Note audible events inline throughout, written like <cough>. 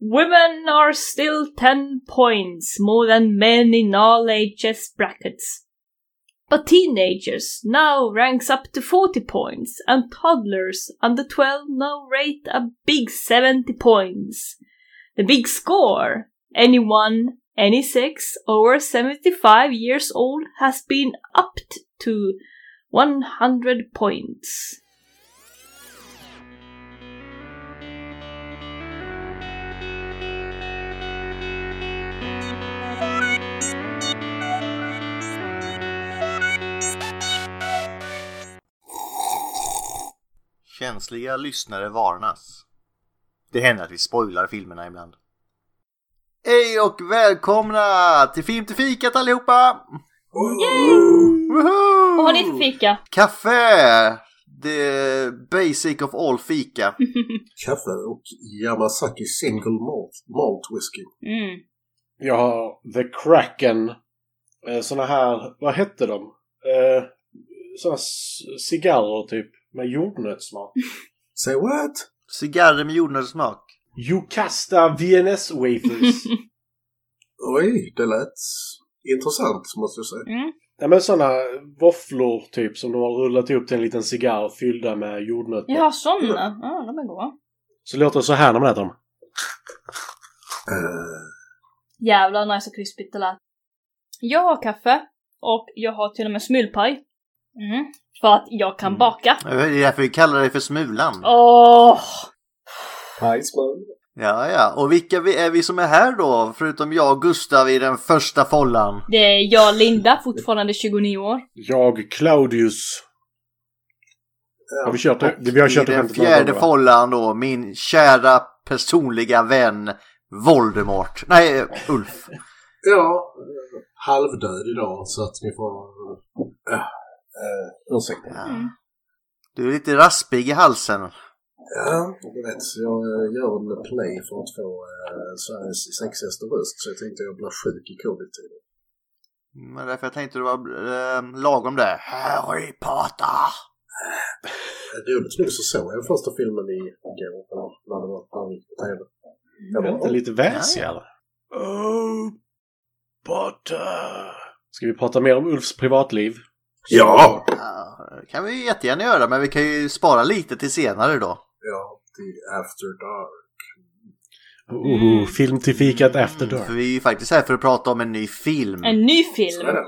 Women are still 10 points more than men in all ages brackets. But teenagers now ranks up to 40 points, and toddlers under 12 now rate a big 70 points. The big score, anyone, any sex over 75 years old has been upped to 100 points. Känsliga lyssnare varnas. Det händer att vi spoilar filmerna ibland. Hej och välkomna till Film till fikat allihopa! Woho! Vad har ni för fika? Kaffe! The basic of all fika. <laughs> Kaffe och Yamasaki Single Malt, malt Whisky. Mm. Jag har The Kraken. Eh, såna här, vad hette de? Eh, såna cigarrer typ. Med jordnötssmak. <laughs> Say what? Cigarrer med jordnötssmak. Jocasta VNS Wafers. <laughs> Oj, det lät intressant måste jag säga. Mm. ja men såna våfflor typ som de har rullat ihop till en liten cigarr fyllda med jordnötter. Har såna. Ja, de är goda. Så låter det så här när man äter dem. Eh, Jävlar nice och krispigt det lät. Jag har kaffe och jag har till och med smulpaj. Mm. För att jag kan baka. Det är därför vi kallar det för Smulan. Åh! Pajsman. Ja, ja. Och vilka vi är vi som är här då? Förutom jag och Gustav i den första follan. Det är jag Linda, fortfarande 29 år. Jag, Claudius. Har vi kört det? Vi har kört det den fjärde gånger, follan då, min kära personliga vän Voldemort. Nej, Ulf. Ja, halvdöd idag så att ni får... Uh, uh, ursäkta. Ja. Du är lite raspig i halsen. Ja, jag vet. Jag eh, gör en play för att få uh, Sveriges sexigaste röst så jag tänkte jag blir sjuk i covid-tiden. Men därför jag tänkte det var eh, lagom där. Harry Potter! Roligt nog så såg jag första filmen i går, eller när det var det på tv. Jag det bara, inte lite väsig eller? Oh, Potter. Ska vi prata mer om Ulfs privatliv? Ja! Ja, det kan vi jättegärna göra, men vi kan ju spara lite till senare då. Ja, The After Dark. Oh, film till fikat after Mm, dark. för vi är ju faktiskt här för att prata om en ny film. En ny film. det.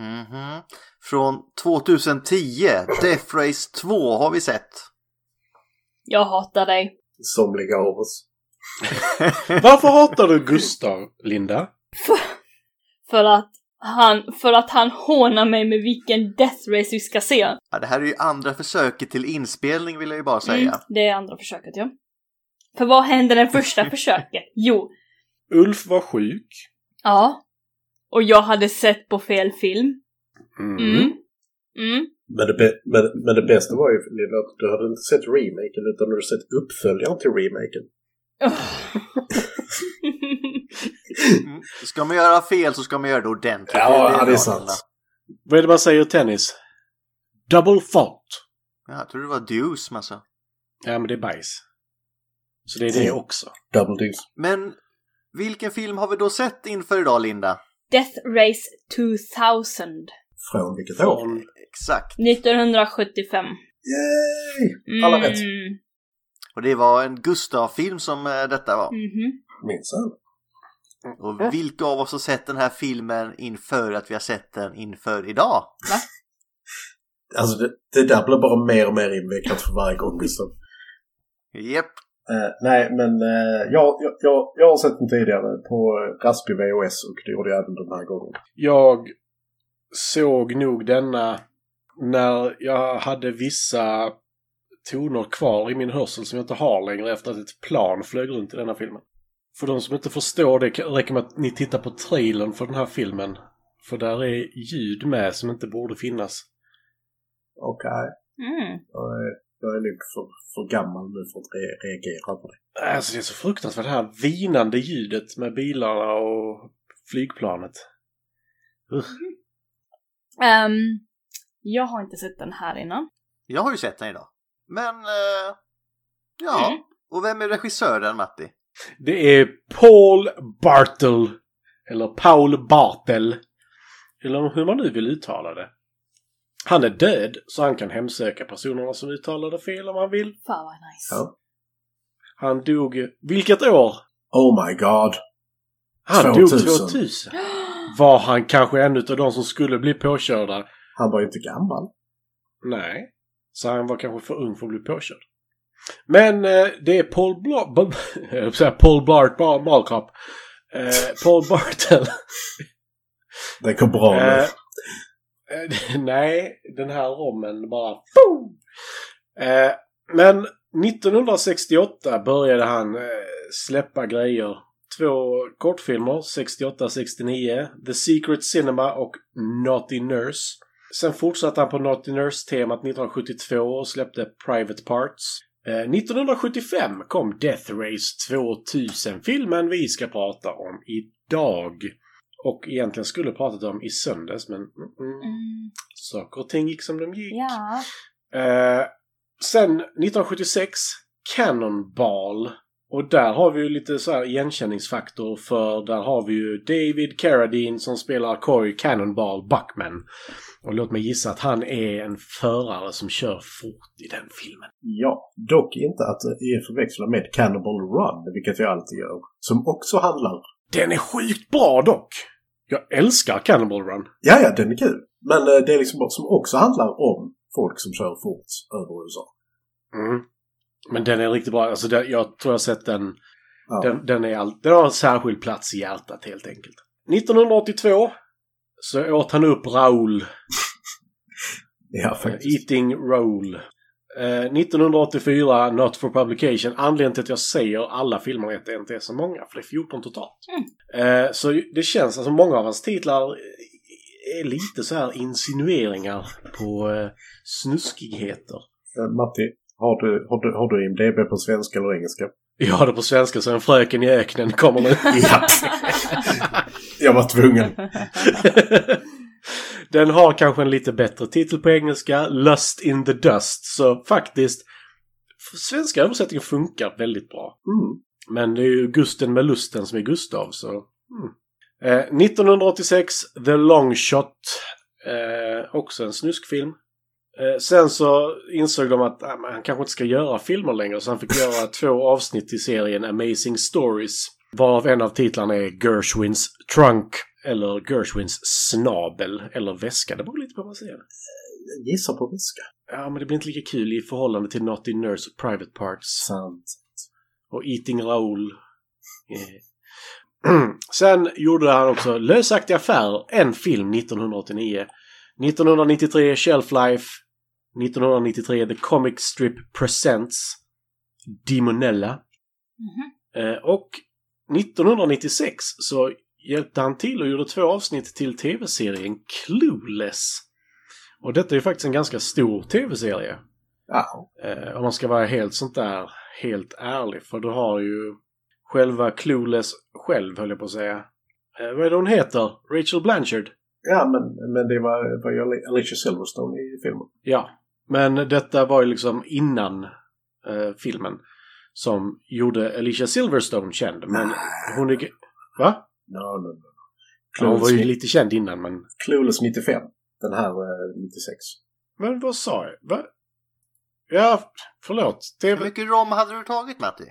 Mhm. Från 2010, Death Race 2 har vi sett. Jag hatar dig. Somliga av oss. <laughs> Varför hatar du Gustav, Linda? För att han, för att han hånar mig med vilken death race vi ska se. Ja, det här är ju andra försöket till inspelning vill jag ju bara säga. Mm, det är andra försöket, ja. För vad hände det första <laughs> försöket? Jo, Ulf var sjuk. ja. Och jag hade sett på fel film. Mm. Mm. Mm. Men det, men, men det bästa var ju Lilla, att du hade inte sett remaken utan du hade sett uppföljaren till remaken. <laughs> Mm. Ska man göra fel så ska man göra det ordentligt. Ja, det är bra, sant. Linda. Vad är det man säger i tennis? Double fault. Ja, jag tror det var deuce alltså. Ja, men det är bajs. Så det är det också. Double deuce. Men vilken film har vi då sett inför idag, Linda? Death Race 2000. Från vilket år? Från... Exakt. 1975. Yay! Alla rätt. Mm. Och det var en Gustav-film som eh, detta var. Mhm. Minsann. Och vilka av oss har sett den här filmen inför att vi har sett den inför idag? Alltså det, det där blir bara mer och mer invecklat för varje gång. Liksom. Japp. Eh, nej, men eh, jag, jag, jag, jag har sett den tidigare på raspig VHS och det gjorde jag även den här gången. Jag såg nog denna när jag hade vissa toner kvar i min hörsel som jag inte har längre efter att ett plan flög runt i denna filmen. För de som inte förstår det räcker med att ni tittar på trailern för den här filmen. För där är ljud med som inte borde finnas. Okej. Mm. Jag, är, nog för, för gammal nu för att re- reagera på det. Alltså det är så fruktansvärt det här vinande ljudet med bilarna och flygplanet. Usch. Ehm, jag har inte sett den här innan. Jag har ju sett den idag. Men, eh, ja. Mm. Och vem är regissören, Matti? Det är Paul Bartel. Eller Paul Bartel. Eller hur man nu vill uttala det. Han är död, så han kan hemsöka personerna som uttalade fel om han vill. Fan vad nice. Ja. Han dog... Vilket år? Oh my god. Han 2000. dog 2000. Var han kanske en av de som skulle bli påkörda? Han var ju inte gammal. Nej. Så han var kanske för ung för att bli påkörd. Men eh, det är Paul Blart... <laughs> Paul Blart Ballcop. Eh, Paul Bartel. <laughs> Det går bra nu. Eh, eh, <laughs> nej, den här rommen bara... Eh, men 1968 började han eh, släppa grejer. Två kortfilmer, 68-69, The Secret Cinema och Naughty Nurse. Sen fortsatte han på Naughty Nurse-temat 1972 och släppte Private Parts. Eh, 1975 kom Death Race 2000, filmen vi ska prata om idag. Och egentligen skulle pratat om i söndags, men mm, mm, Mm, saker och ting gick som de gick. ja. Eh, sen 1976, Cannonball. Och där har vi ju lite så här igenkänningsfaktor för där har vi ju David Carradine som spelar Coy Cannonball Buckman. Och låt mig gissa att han är en förare som kör fort i den filmen. Ja, dock inte att är förväxla med Cannibal Run, vilket jag alltid gör. Som också handlar... Den är sjukt bra dock! Jag älskar Cannonball Run. Ja, ja, den är kul. Men eh, det är liksom som också handlar om folk som kör fort över USA. Mm. Men den är riktigt bra. Alltså, den, jag tror jag har sett den. Ja. Den, den, är all, den har en särskild plats i hjärtat helt enkelt. 1982 så åt han upp Raoul. <laughs> Ja, faktiskt. Eating Raoul. Eh, 1984 Not for Publication. Anledningen till att jag säger alla filmer är att det inte är så många, för det är 14 totalt. Eh, så det känns, alltså många av hans titlar är lite så här insinueringar på eh, snuskigheter. Eh, Matti, har du, har, du, har du IMDB på svenska eller engelska? Jag har det på svenska så en fröken i öknen kommer nu. <laughs> Ja. jag var tvungen. <laughs> Den har kanske en lite bättre titel på engelska, Lust in the Dust. Så faktiskt, svenska översättningen funkar väldigt bra. Mm. Men det är ju Gusten med lusten som är Gustav, så... Mm. Eh, 1986, The Long Shot. Eh, också en snuskfilm. Eh, sen så insåg de att men han kanske inte ska göra filmer längre, så han fick göra <laughs> två avsnitt i serien Amazing Stories. Varav en av titlarna är Gershwins Trunk, eller Gershwins Snabel, eller väska. Det beror lite på vad man säger. Jag gissar på väska. Ja, men det blir inte lika kul i förhållande till Naughty Nurse och Private Parts. Sant. Och Eating Raoul. Eh. <clears throat> Sen gjorde han också Lösaktig affär, en film 1989. 1993 Shelf Life. 1993 The Comic Strip Presents. Dimonella. Mhm. Eh, och 1996 så hjälpte han till och gjorde två avsnitt till tv-serien Clueless. Och detta är ju faktiskt en ganska stor tv-serie. Ja. Eh, om man ska vara helt sånt där, helt ärlig. För du har ju själva Clueless själv, höll jag på att säga. Eh, vad är det hon heter? Rachel Blanchard? Ja, men, men det var, var ju Alicia Silverstone i filmen. Ja. Men detta var ju liksom innan eh, filmen. Som gjorde Alicia Silverstone känd. Men hon är... Va? No, no, no. Ja, hon var ju lite känd innan, men... Clueless 95. Den här eh, 96. Men vad sa jag? Va? Ja, förlåt. Hur TV... mycket rom hade du tagit Matti?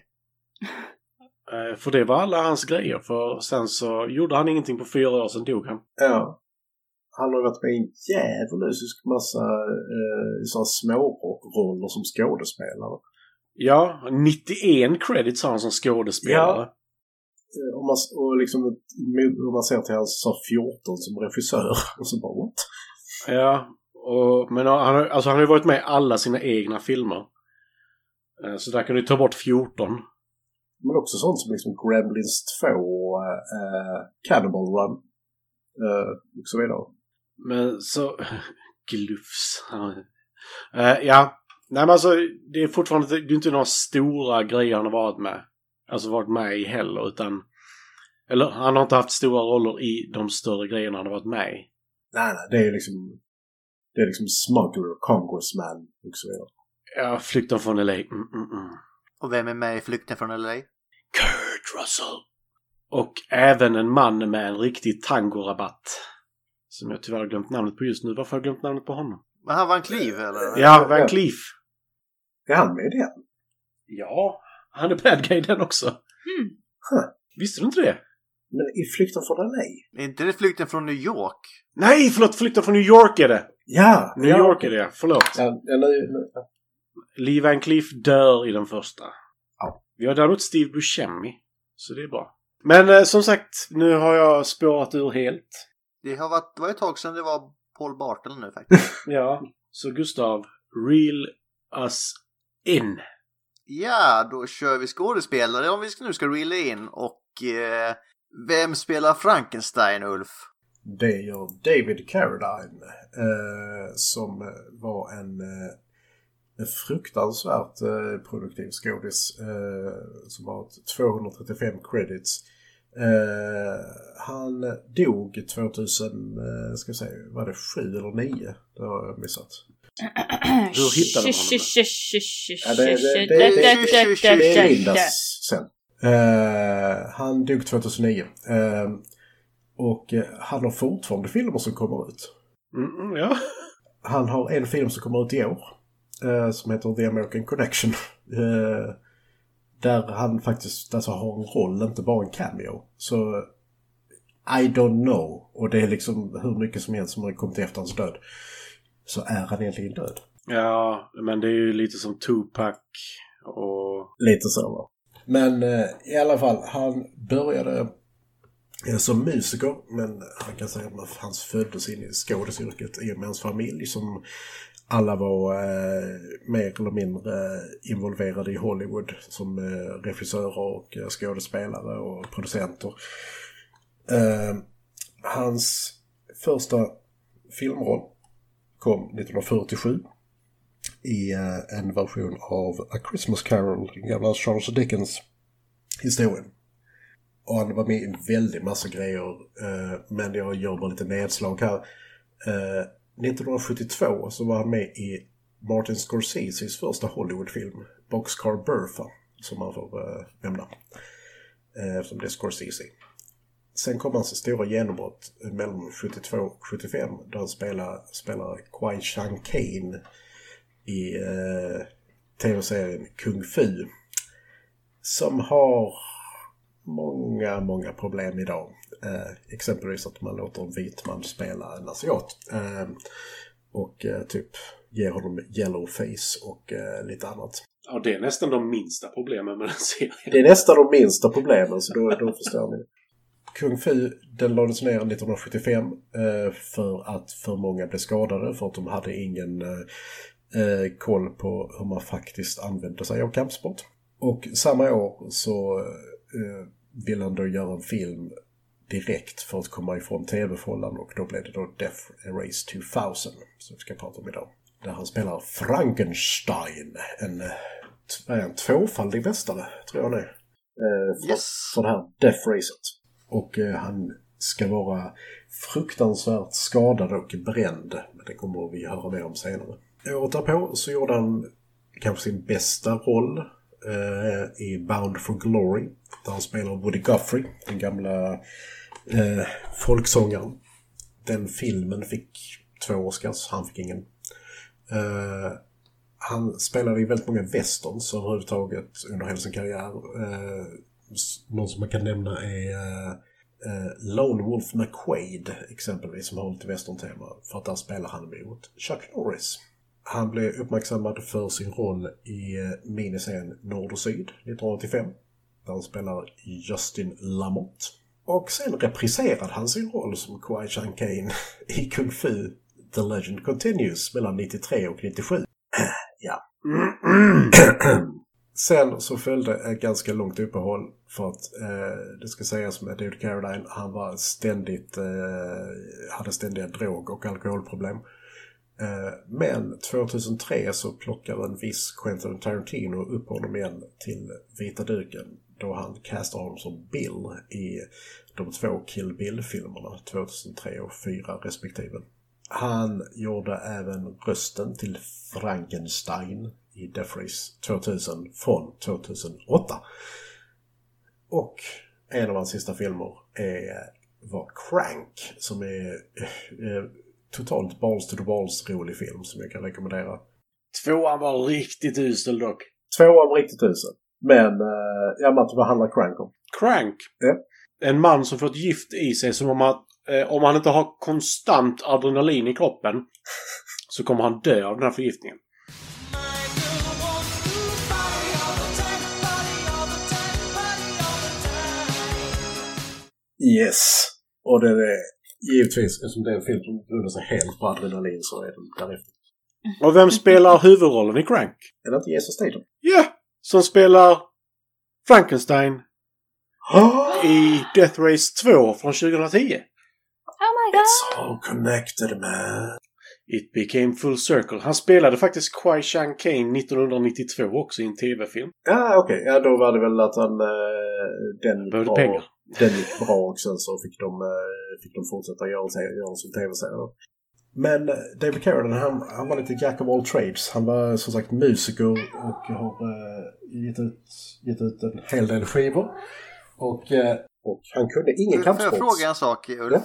Eh, för det var alla hans grejer. För sen så gjorde han ingenting på fyra år, sen dog han. Ja. Han har varit med i en djävulusisk massa eh, sådana småroller som skådespelare. Ja, 91 credits har han som skådespelare. Eh, Om man, och liksom, om man ser till hans så 14 som regissör. <laughs> Och så bara what? Ja, och, men han, har- alltså, han har ju varit med i alla sina egna filmer. Eh, Så där kan du ta bort 14. Men också sånt som liksom Gremlins 2 och eh, Cannibal Run. Eh, och så vidare. Men så... <laughs> Glufs. Eh, ja. Nej men alltså, det är fortfarande det är inte några stora grejer han har varit med. Alltså varit med i heller, utan... Eller han har inte haft stora roller i de större grejerna han har varit med i. Nej, nej, det är liksom... Det är liksom smuggler, congressman och så vidare. Ja, Flykten från LA. Mm, mm, mm. Och vem är med i Flykten från LA? Kurt Kurt Russell. Och även en man med en riktig tangorabatt. Som jag tyvärr glömt namnet på just nu. Varför har jag glömt namnet på honom? Men han var en kliv eller? Ja, Van Cleef. Är han med i den? Ja, han är bad guy den också. Hmm. Visste du inte det? Men i Flykten från LA? Är inte det flykten från New York? Nej, förlåt! Flykten från New York är det! Ja! New ja. York är det, förlåt. Ja, nu, ja. Lee Van Cleef dör i den första. Ja. Vi har däremot Steve Buscemi. Så det är bra. Men eh, som sagt, nu har jag spårat ur helt. Det har varit, det var ett tag sedan det var Paul Bartel nu faktiskt. <laughs> Ja. Så Gustav, reel us in. ja, då kör vi skådespelare om vi nu ska reela in. Och eh, vem spelar Frankenstein, Ulf? Det gör David Carradine. Eh, som var en, eh, fruktansvärt eh, produktiv skådis. Eh, som har 235 credits. Eh, han dog 2000, eh, ska jag säga, var det 7 eller 9? Det har jag missat. <clears throat> Hur hittade man honom det, det, det, det, det är Lindas sen. Eh, han dog 2009. Eh, och eh, han har fortfarande filmer som kommer ut. Mm, mm, ja. Han har en film som kommer ut i år. Eh, som heter The American Connection. Där han faktiskt alltså, har en roll, inte bara en cameo. Så I don't know. Och det är liksom hur mycket som helst som har kommit efter hans död. Så är han egentligen död. Ja, men det är ju lite som Tupac och... Lite så va. Men eh, i alla fall, han började eh, som musiker. Men han kan säga att han föddes in i skådisyrket i och med hans familj som alla var eh, mer eller mindre involverade i Hollywood som eh, regissörer och eh, skådespelare och producenter. Eh, hans första filmroll kom 1947 i eh, en version av A Christmas Carol, den gamla Charles Dickens historien. Och han var med i en väldig massa grejer, eh, men jag gör bara lite nedslag här. Eh, 1972 så var han med i Martin Scorseses första Hollywoodfilm, Boxcar Bertha, som man får eh, nämna. Eh, eftersom det är Scorsese. Sen kom hans stora genombrott eh, mellan 72 och 75 då han spelar, spelar Kwai Chang Kane i eh, tv-serien Kung Fu. Som har många, många problem idag. Eh, exempelvis att man låter en vit man spela en asiat. Eh, och eh, typ ger honom yellow face och eh, lite annat. Ja, det är nästan de minsta problemen med den serien. Det är nästan de minsta problemen så då, då förstår ni. Kung Fu den lades ner 1975 eh, för att för många blev skadade för att de hade ingen eh, koll på hur man faktiskt använde sig av kampsport. Och samma år så eh, ville han då göra en film direkt för att komma ifrån tv-fållan och då blev det då Death Erase 2000 som vi ska prata om idag. Där han spelar Frankenstein, en, han, tvåfaldig mästare tror jag är. Eh, Yes. för det här Death Racet. Och eh, han ska vara fruktansvärt skadad och bränd. Men det kommer vi höra mer om senare. Året därpå så gjorde han kanske sin bästa roll eh, i Bound for Glory. Där han spelar Woody Guthrie, den gamla eh, folksångaren. Den filmen fick två Oscars, han fick ingen. Eh, han spelade i väldigt många westerns överhuvudtaget under hela sin karriär. Eh, någon som man kan nämna är eh, eh, Lone Wolf McQuaid exempelvis som har lite western-tema. För att där spelar han mot Chuck Norris. Han blev uppmärksammad för sin roll i eh, miniserien Nord och Syd 1985. Där han spelar Justin Lamotte. Och sen repriserade han sin roll som Kwai Chan Kane <laughs> i Kung Fu The Legend Continues mellan 93 och 97. <clears throat> ja. <clears throat> Sen så följde ett ganska långt uppehåll för att eh, det ska sägas med David Caroline, han var ständigt, eh, hade ständiga drog- och alkoholproblem. Eh, men 2003 så plockar en viss Quentin Tarantino upp honom igen till vita duken då han castar honom som Bill i de två Kill Bill-filmerna 2003 och 2004 respektive. Han gjorde även rösten till Frankenstein i Death Race 2000 från 2008. Och en av hans sista filmer är, var Crank som är eh, totalt balls to the balls rolig film som jag kan rekommendera. Tvåan var riktigt usel dock. Tvåan var riktigt usel. Men, eh, ja Matte, vad handlar Crank om? Crank. Ja. En man som fått gift i sig som om att eh, om han inte har konstant adrenalin i kroppen så kommer han dö av den här förgiftningen. Yes! Och den är givetvis, eftersom det är en film som grundar sig helt på adrenalin så är den därefter. Och vem spelar huvudrollen i Crank? Är det inte Jesus Statham? Ja! Som spelar Frankenstein i Death Race 2 från 2010. Oh my god! It's all connected man. It became full circle. Han spelade faktiskt Kwai Chang Kane 1992 också i en tv-film. Ja, okej. Ja, då var det väl att han... Eh, den Behövde bra. pengar. Den gick bra och sen så fick de, eh, fick de fortsätta göra, göra som tv-serie. Men eh, David Carradine, han, han var lite jack of all trades. Han var som sagt musiker och har eh, gett, ut, gett ut en hel del skivor. Och, eh, och han kunde ingen Får jag kampsport. fråga en sak, Ulf?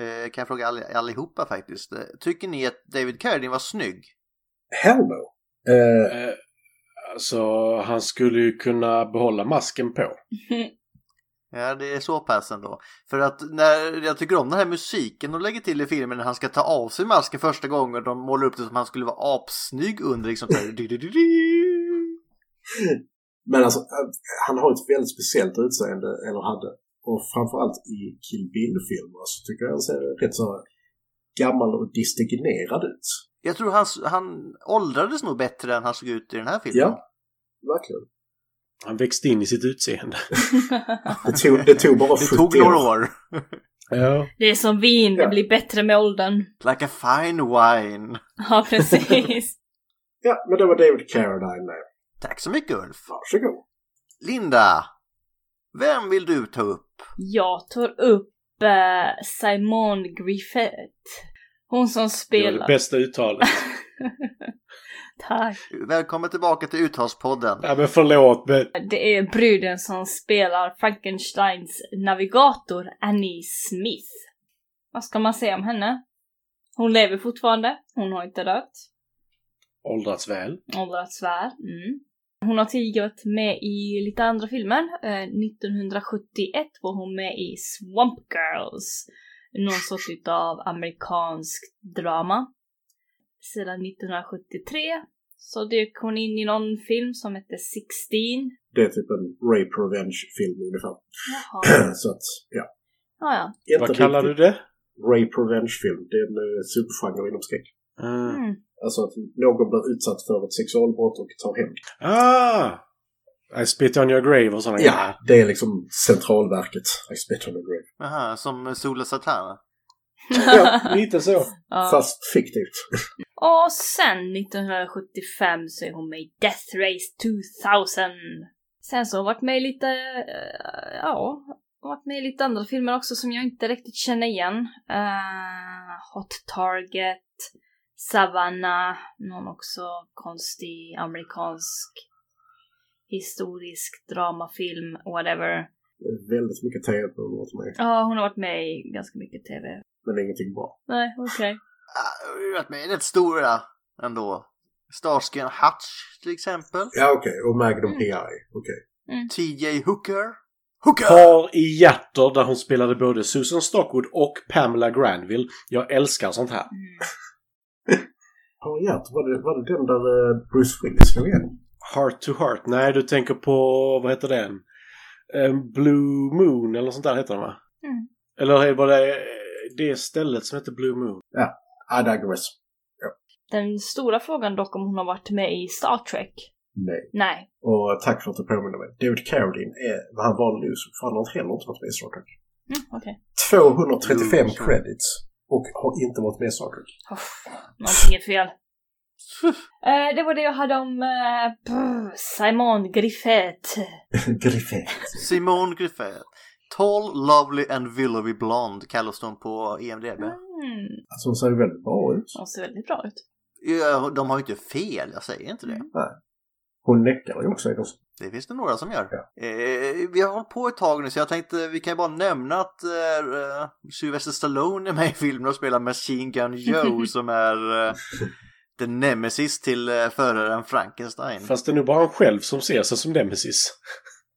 Eh, kan jag fråga all, allihopa faktiskt. Eh, Tycker ni att David Carradine var snygg? Hell no. Eh, Eh, alltså, han skulle ju kunna behålla masken på. <laughs> Ja, det är så pass ändå. För att när jag tycker om den här musiken de lägger till i filmen när han ska ta av sig masken första gången de målar upp det som han skulle vara apsnygg under liksom di. Men alltså, han har ett väldigt speciellt utseende, eller hade. Och framförallt i Kill Bill-filmer så tycker jag han ser rätt så gammal och distingerad ut. Jag tror han, han åldrades nog bättre än han såg ut i den här filmen. Ja, verkligen. Han växte in i sitt utseende. <laughs> Det tog, det tog bara Det 70 tog några år. Ja. Det är som vin, det blir bättre med åldern. Like a fine wine. <laughs> Ja, precis. Ja, men det var David Carradine med. Tack så mycket Ulf. Varsågod. Linda, vem vill du ta upp? Jag tar upp eh, Simone Griffith. Hon som Det var spelar... det bästa uttalet. <laughs> Tack. Välkommen tillbaka till Uttalspodden. Ja, men förlåt, men Det är bruden som spelar Frankensteins navigator Annie Smith. Vad ska man säga om henne? Hon lever fortfarande. Hon har inte dött. åldrats väl. Åldrats väl. Mm. Hon har tidigare varit med i lite andra filmer. Eh, 1971 var hon med i Swamp Girls. Någon sorts utav amerikansk drama. Sedan 1973 så dök hon in i någon film som hette 16. Det är typ en rape revenge-film ungefär. Jaha. <clears throat> så att, ja. Ja, ja. Inte Vad kallar du det? Rape revenge-film. Det är en uh, subgenre inom skräck. Mm. Mm. Alltså att någon blir utsatt för ett sexualbrott och tar hämnd. Ah! I spit on your grave och sådana Ja, det är liksom centralverket. I spit on the grave. Aha, som Sola Satana. Ja, Lite så. <laughs> Ja. Fast fiktivt. <laughs> Och sen 1975 så är hon med i Death Race 2000. Sen så har hon varit med i lite, eh, ja, har varit med i lite andra filmer också som jag inte riktigt känner igen. Eh, Hot Target, Savannah, någon också konstig amerikansk historisk dramafilm, whatever. Väldigt mycket tv på hon har varit med. Ja, hon har varit med i ganska mycket TV. Men ingenting bra. Nej, okej. Ah, Har varit med rätt stora ändå. Starsky and Hutch till exempel. Ja, okej. Och Magnum P.I. Okej. TJ Hooker. Hooker! Par i hjärter där hon spelade både Susan Stockwood och Pamela Granville. Jag älskar sånt här. <laughs> Har jag var det, var det den där eh, Bruce Willis slog igen? Heart to Heart. Nej, du tänker på, vad heter den? Eh, Blue Moon eller sånt där heter den va? Mm. Eller var det eh, det stället som heter Blue Moon? I digress. Den stora frågan dock om hon har varit med i Star Trek. Nej. Nej. Och tack för att du påminner mig. David Carradine är vad han var nu så fan har han heller inte varit med i Star Trek. Mm, okej. 235 Mm. credits. Och har inte varit med i Star Trek. Uff, Någonting är fel. <laughs> Eh, det var det jag hade om uh, brr, Simon Griffith. <laughs> Griffith. Simone Griffith. Tall, lovely and willowy blonde kallas hon på E EMDB. Mm, Alltså hon ser ju väldigt bra ut. hon ser väldigt bra ut. Ja, de har ju inte fel, jag säger inte det. Mm. Hon näckar ju också. Det finns det några som gör. Ja. Eh, vi har hållit på ett tag nu så jag tänkte vi kan ju bara nämna att eh, Sylvester Stallone är med i filmen och spelar Machine Gun Joe <laughs> som är eh, den nemesis till eh, föraren Frankenstein. Fast det är nog bara han själv som ser sig som Nemesis.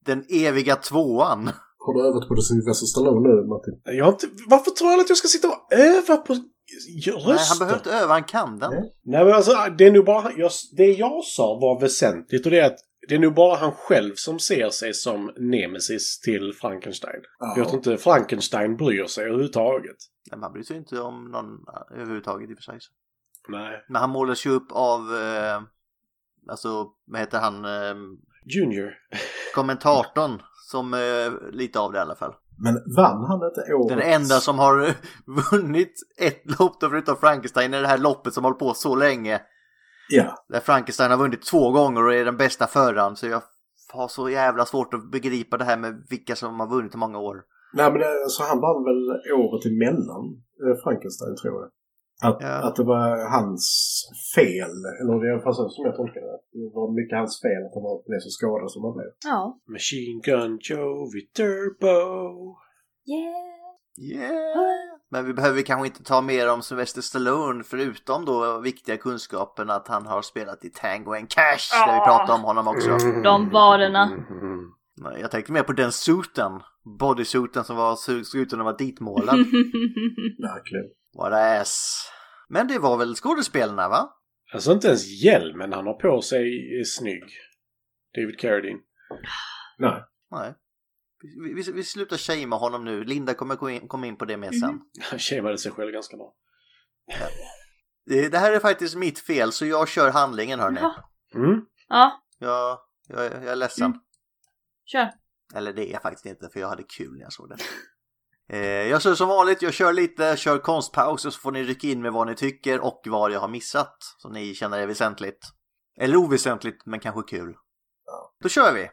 Den eviga tvåan. Har du övat på det Sylvester Stallone nu, Martin? Jag har inte, varför tror alla att jag ska sitta och öva på röster? Nej, han behöver inte öva, han kan den. Nej. Nej men alltså det är nog bara, jag, det jag sa var väsentligt och det är att det är nog bara han själv som ser sig som nemesis till Frankenstein. Ja. Jag tror inte Frankenstein bryr sig överhuvudtaget. Men man bryr sig inte om någon eh, överhuvudtaget i och för sig. Nej. Men han målas ju upp av, eh, alltså vad heter han, eh, Junior. kommentatorn som eh, lite av det i alla fall. Men vann han inte årets... Den enda som har <laughs> vunnit ett lopp då förutom Frankenstein är det här loppet som hållit på så länge. Ja, Där Frankenstein har vunnit två gånger och är den bästa föraren. Så jag har så jävla svårt att begripa det här med vilka som har vunnit hur många år. nej men så han vann väl året emellan eh, Frankenstein tror jag. Att, Ja. att det var hans fel, eller det är i alla fall så som jag tolkar det. Det var mycket hans fel att han var- blev så skadad som han blev. Ja. Machine Gun Joe Turbo. Yeah. Yeah! Men vi behöver kanske inte ta mer om Sylvester Stallone förutom då viktiga kunskapen att han har spelat i Tango and Cash där vi Ah. pratade om honom också. <laughs> De varorna. Nej, Jag tänkte mer på den suiten, bodysuiten som var såg ut att vara ditmålad. <laughs> Verkligen. What ass. Men det var väl skådespelarna va? Alltså inte ens hjälmen han har på sig är snygg. David Carradine. Nej. Nej. Vi, vi, vi slutar shamea honom nu. Linda kommer in, komma in på det mer sen. <laughs> Han shameade sig själv ganska bra. Det, det här är faktiskt mitt fel så jag kör handlingen hörni. Jaha. Mm. Ja, Jag, jag, jag är ledsen. Mm. kör. Eller det är jag faktiskt inte för jag hade kul när jag såg det. Eh, jag kör som vanligt, jag kör lite, kör konstpaus och så får ni rycka in med vad ni tycker och vad jag har missat. Så ni känner är väsentligt. Eller oväsentligt men kanske kul. Då kör vi!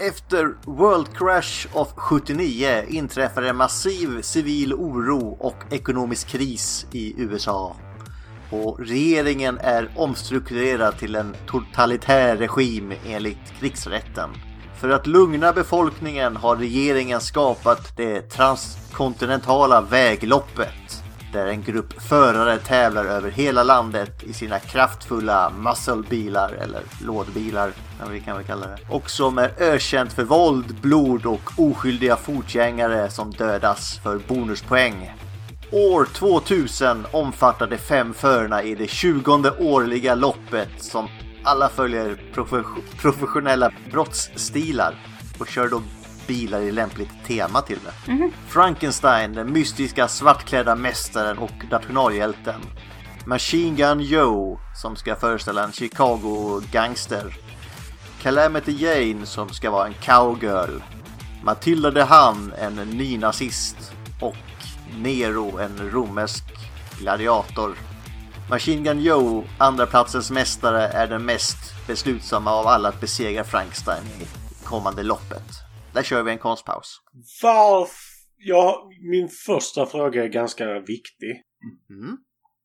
Efter World Crash of 79 inträffar en massiv civil oro och ekonomisk kris i USA. Och regeringen är omstrukturerad till en totalitär regim enligt krigsrätten. För att lugna befolkningen har regeringen skapat det transkontinentala vägloppet. Där en grupp förare tävlar över hela landet i sina kraftfulla musclebilar eller lådbilar, kan vi kan väl kalla det. Och som är ökänt för våld, blod och oskyldiga fotgängare som dödas för bonuspoäng. År 2000 omfattade fem förarna i det 20 årliga loppet som alla följer profe- professionella brottsstilar och kör då bilar i lämpligt tema till det. Frankenstein, den mystiska svartklädda mästaren och nationalhjälten. Machine Gun Joe, som ska föreställa en Chicago-gangster. Calamity Jane, som ska vara en cowgirl. Matilda de Han, en nynazist. Och Nero, en romersk gladiator. Machine Gun Joe, andra platsens mästare, är den mest beslutsamma av alla att besegra Frankenstein i kommande loppet. Där kör vi en konstpaus. Varf... Ja, min första fråga är ganska viktig. Mm.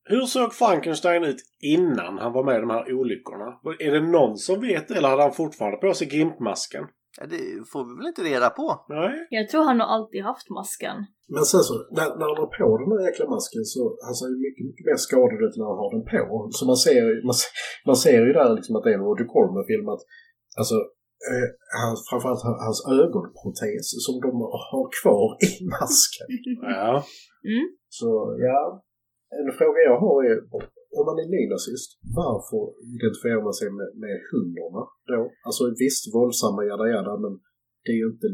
Hur såg Frankenstein ut innan han var med i de här olyckorna? Är det någon som vet eller hade han fortfarande på sig grimpmasken? Ja, det får vi väl inte reda på. Nej. Jag tror han har alltid haft masken. Men sen så, när, när han har på den här jäkla masken så han ser ju mycket, mycket mer skadad ut när han har den på. Så man ser, ju- man, man ser ju där liksom att det är en Roger Corman-film att alltså eh, hans, framförallt hans- hans ögonprotes som de har kvar i masken. Ja. Så ja, en fråga jag har är om man är nynazist, varför identifierar man sig med, med hundarna då? Alltså visst, våldsamma jada jada, men det är ju inte,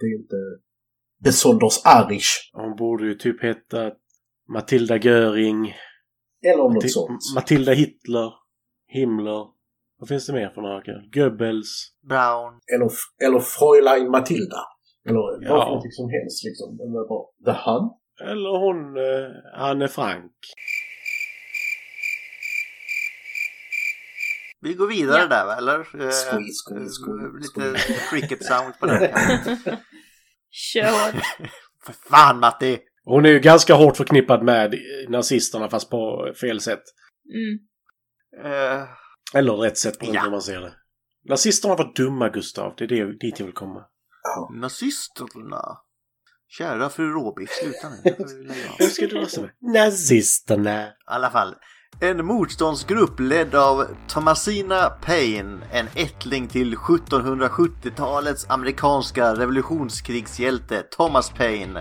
det är inte besonders arisch. Hon borde ju typ heta Matilda Göring. Eller något Mati- sånt. Matilda Hitler. Himmler. Vad finns det mer för några? Goebbels. Brown. Eller, eller Fräulein Matilda. Eller vad Ja. för någonting som helst liksom. Eller The Hun? Eller hon eh, Anne Frank. Vi går vidare Ja. där eller? Eh, Squeeze, squeeze, squeeze, Lite cricket sound på den. <laughs> Kör. <laughs> För fan Matti! Hon är ju ganska hårt förknippad med nazisterna fast på fel sätt. Mm. Eh, Eller rätt sätt på Ja. man ser det. Nazisterna var dumma, Gustav. Det är det, dit jag vill komma. Nazisterna. Kära fru Råbiff, sluta nu. <laughs> Nu ska du rösta med? Nazisterna. I alla fall. En motståndsgrupp ledd av Thomasina Paine, en ättling till 1770-talets amerikanska revolutionskrigshjälte Thomas Paine,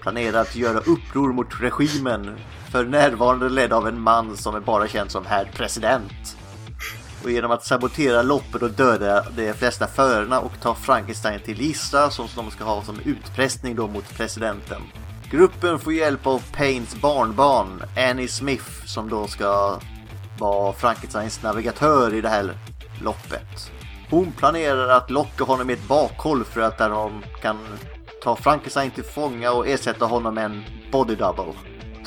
planerar att göra uppror mot regimen, för närvarande ledd av en man som är bara känd som herr president. Och genom att sabotera loppet och döda de flesta förarna och ta Frankenstein till gisslan som de ska ha som utpressning då mot presidenten. Gruppen får hjälp av Paynes barnbarn Annie Smith som då ska vara Frankensteins navigatör i det här loppet. Hon planerar att locka honom i ett bakhåll för att där de kan ta Frankenstein till fånga och ersätta honom med en body double.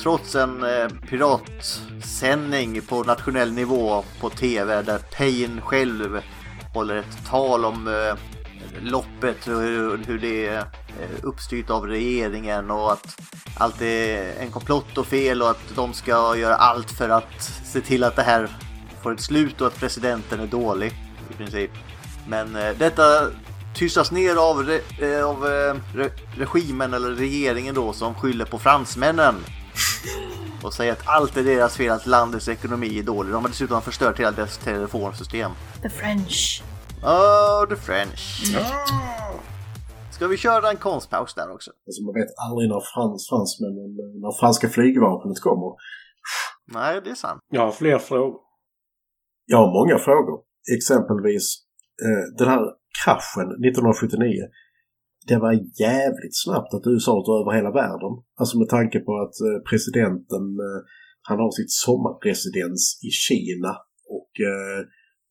Trots en eh, piratsändning på nationell nivå på TV där Payne själv håller ett tal om eh, loppet och hur, hur det uppstyrt av regeringen och att allt är en komplott och fel och att de ska göra allt för att se till att det här får ett slut och att presidenten är dålig i princip. Men eh, detta tystas ner av, re, eh, av eh, re, regimen eller regeringen då som skyller på fransmännen. Och säger att allt är deras fel att landets ekonomi är dålig. De har dessutom förstört hela deras telefonsystem. The French. Oh, the French. Ska vi köra en konstpaus där också? Alltså man vet aldrig när frans, fransmännen, när franska flygvapnet kommer. Nej, det är sant. Jag har fler frågor. Jag har många frågor. Exempelvis eh, den här kraschen 1979. Det var jävligt snabbt att USA tog över hela världen. Alltså med tanke på att eh, presidenten eh, han har sitt sommarresidens i Kina och, eh,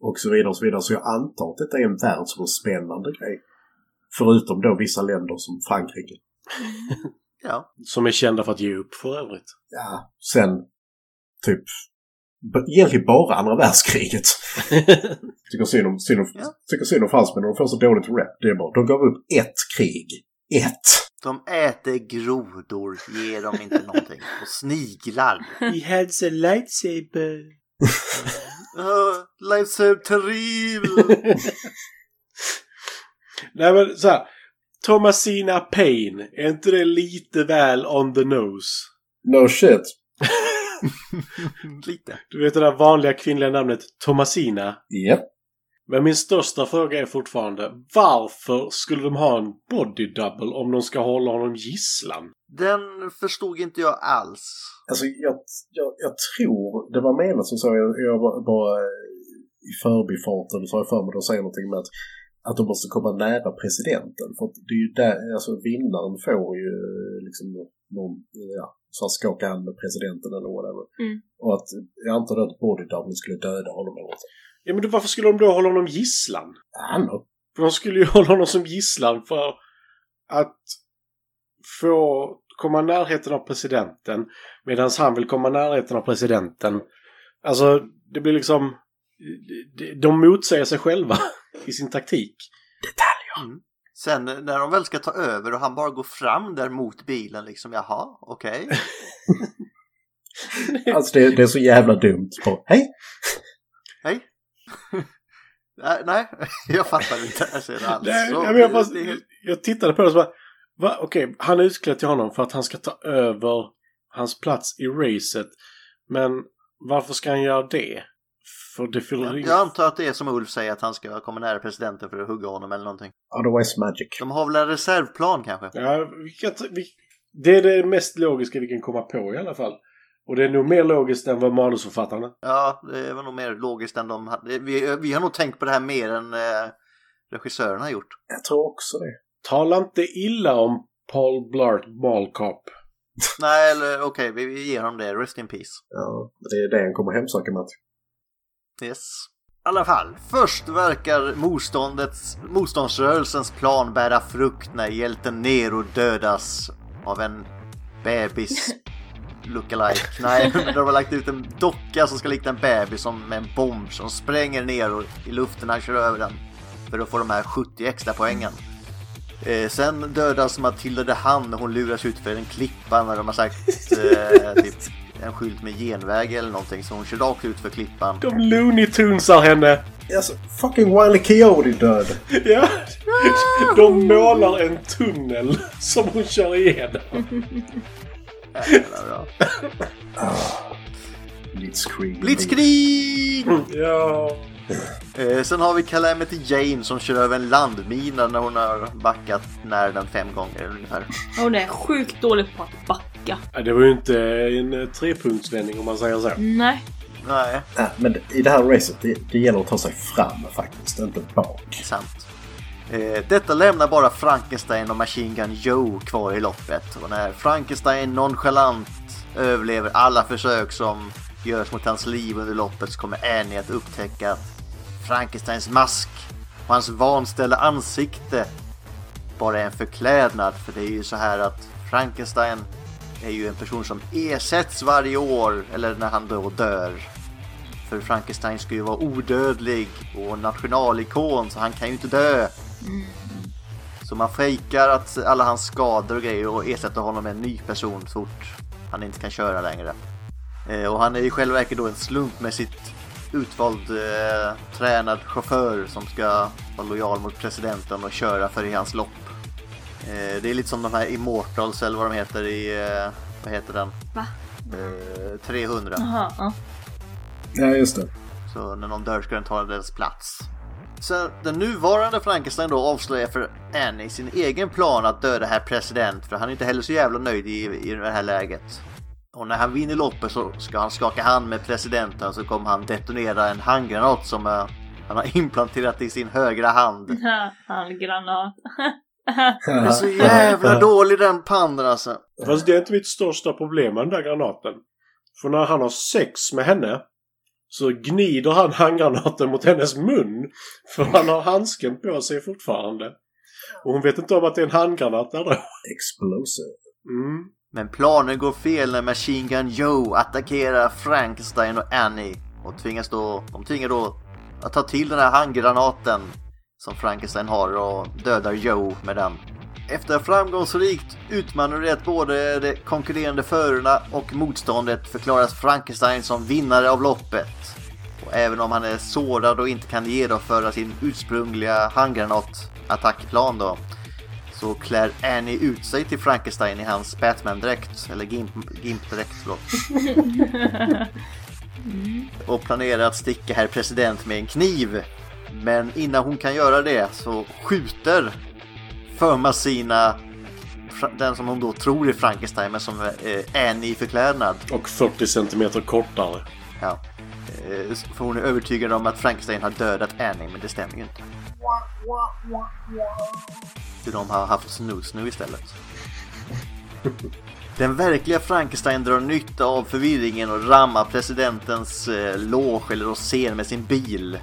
och så vidare och så vidare. Så jag antar att detta är en världsomspännande grej. Förutom då vissa länder som Frankrike. <laughs> Ja. Som är kända för att ge upp för övrigt. Ja, sen typ egentligen bara andra världskriget. <laughs> tycker synd om, synd om, Ja. tycker synd om fransmännen. De får så dåligt rap. Det är bara, de gav upp ett krig. Ett! De äter grodor, ger dem inte någonting. Och sniglar. He had a lightsaber. <laughs> Uh, Lightsaber terrible! Nej men så här. Thomasina Payne. Är inte det lite väl on the nose? No shit. <laughs> Lite. Du vet det där vanliga kvinnliga namnet Thomasina. Japp. Men min största fråga är fortfarande varför skulle de ha en body double om de ska hålla honom gisslan? Den förstod inte jag alls. Alltså jag, jag, jag tror det var menat som så. Jag, jag var bara eh, i förbifarten så har jag för mig att säger någonting med att, att de måste komma nära presidenten. För att det är ju där, alltså vinnaren får ju liksom någon, ja, så här skaka hand med presidenten eller whatever. Mm. Och att jag antar att body double skulle döda honom eller något. Ja men då, varför skulle de då hålla honom gisslan? För de skulle ju <laughs> hålla honom som gisslan för att få komma i närheten av presidenten medan han vill komma i närheten av presidenten. Alltså, det blir liksom... de- De motsäger sig själva <laughs> i sin taktik. Sen när de väl ska ta över och han bara går fram där mot bilen liksom, jaha, okej. <laughs> Alltså det, det är så jävla dumt. Bara, Hej! Hej. <laughs> nej, nej, jag fattar inte alls. Nej, jag, bara, jag tittade på det och så bara... Va? Okej, han är utklädd till honom för att han ska ta över hans plats i racet. Men varför ska han göra det? För det fyller Jag antar att det är som Ulf säger att han ska komma nära presidenten för att hugga honom eller någonting. Otherwise magic. De har väl en reservplan kanske? Ja, vi kan, vi, det är det mest logiska vi kan komma på i alla fall. Och det är nog mer logiskt än vad manusförfattarna. Ja, det var nog mer logiskt än de hade. Vi, vi har nog tänkt på det här mer än eh, regissören har gjort. Jag tror också det. Tala inte illa om Paul Blart Mall Cop. Nej, eller okej, vi, vi ger honom det. Rest in peace. Ja, det är det han kommer hemsöka Matt. Yes. I alla fall, först verkar motståndets, motståndsrörelsens plan bära frukt när hjälten Nero dödas av en bebis <laughs> lookalike. Nej, <laughs> men de har lagt ut en docka som ska likna en bebis som med en bomb som spränger Nero i luften när han kör över den. För att få de här 70 extra poängen. Eh, sen dödas Matilda de Han och hon luras ut för en klippa när de har sagt <laughs> eh, typ en skylt med genväg eller någonting så hon kör rakt ut för klippan. De Looney Tunesar henne! Alltså, fucking Wiley Coyote död. Ja, <laughs> de målar en tunnel som hon kör igenom. Jävlar bra. Blitzkrieg. Blitzkrig! Ja. Eh, sen har vi Calamity Jane som kör över en landmina när hon har backat när den fem gånger ungefär. Hon är sjukt dålig på att backa. Ja, Det var ju inte en eh, trepunktsvändning om man säger så. Nej. Nej, Nej, men i det här racet, det, det gäller att ta sig fram faktiskt, inte bak. sant. Eh, detta lämnar bara Frankenstein och Machine Gun Joe kvar i loppet. Och när Frankenstein nonchalant överlever alla försök som görs mot hans liv under loppet så kommer Annie att upptäcka att Frankensteins mask och hans vanställda ansikte bara är en förklädnad. För det är ju så här att Frankenstein är ju en person som ersätts varje år eller när han då dör. För Frankenstein ska ju vara odödlig och nationalikon så han kan ju inte dö. Så man fejkar att alla hans skador och grejer och ersätter honom med en ny person så fort han inte kan köra längre. Eh, och han är i själva verket då en slumpmässigt utvald eh, tränad chaufför som ska vara lojal mot presidenten och köra för i hans lopp. Eh, det är lite som de här Immortals eller vad de heter i, eh, vad heter den? Va? Eh, 300. Jaha, ja. Ja, just det. Så när någon dör ska den ta deras plats. Så den nuvarande Frankenstein då avslöjar för Annie sin egen plan att döda herr president för han är inte heller så jävla nöjd i, i det här läget. Och när han vinner loppet så ska han skaka hand med presidenten så kommer han detonera en handgranat som eh, han har implanterat i sin högra hand. <laughs> Handgranat. Det är så jävla dålig den pandan alltså. Fast det är inte mitt största problem med den där granaten. För när han har sex med henne så gnider han handgranaten mot hennes mun. För han har handsken på sig fortfarande. Och hon vet inte om att det är en handgranat där då. Explosive. Mm. Men planen går fel när Machine Gun Joe attackerar Frankenstein och Annie och tvingas då, de tvingas då att ta till den här handgranaten som Frankenstein har och dödar Joe med den. Efter framgångsrikt utmanövrerat både de konkurrerande förarna och motståndet förklaras Frankenstein som vinnare av loppet. Och även om han är sårad och inte kan genomföra sin ursprungliga handgranatattackplan då så klär Annie ut sig till Frankenstein i hans Batman-dräkt, eller Gimp- Gimp-dräkt förlåt. Och planerar att sticka herr president med en kniv. Men innan hon kan göra det så skjuter Förmasina den som hon då tror är Frankenstein men som är eh, Annie i förklädnad. Och 40 centimeter kortare. Ja. Eh, För hon är övertygad om att Frankenstein har dödat Annie men det stämmer ju inte. Så de har haft snus nu istället. Den verkliga Frankenstein drar nytta av förvirringen och rammar presidentens eh, loge eller scen med sin bil.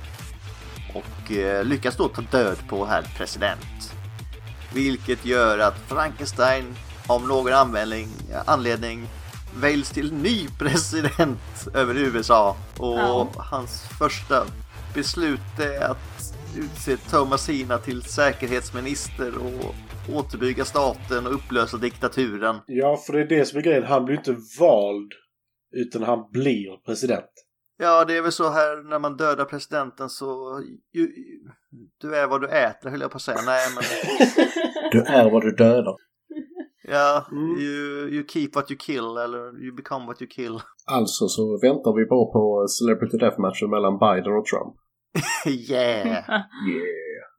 Och eh, lyckas då ta död på herr president. Vilket gör att Frankenstein av någon användning, anledning väljs till ny president <laughs> över USA. Och Ja. hans första beslut är att utse Thomasina till säkerhetsminister och återbygga staten och upplösa diktaturen. Ja, för det är det som är grejen. Han blir inte vald. Utan han blir president. Ja, det är väl så här när man dödar presidenten så... Ju, du är vad du äter höll jag på att säga. Nej, men... Du är vad du dödar. Ja, Mm. you, you keep what you kill eller you become what you kill. Alltså så väntar vi bara på Celebrity Deathmatchen mellan Biden och Trump. <laughs> yeah! Yeah.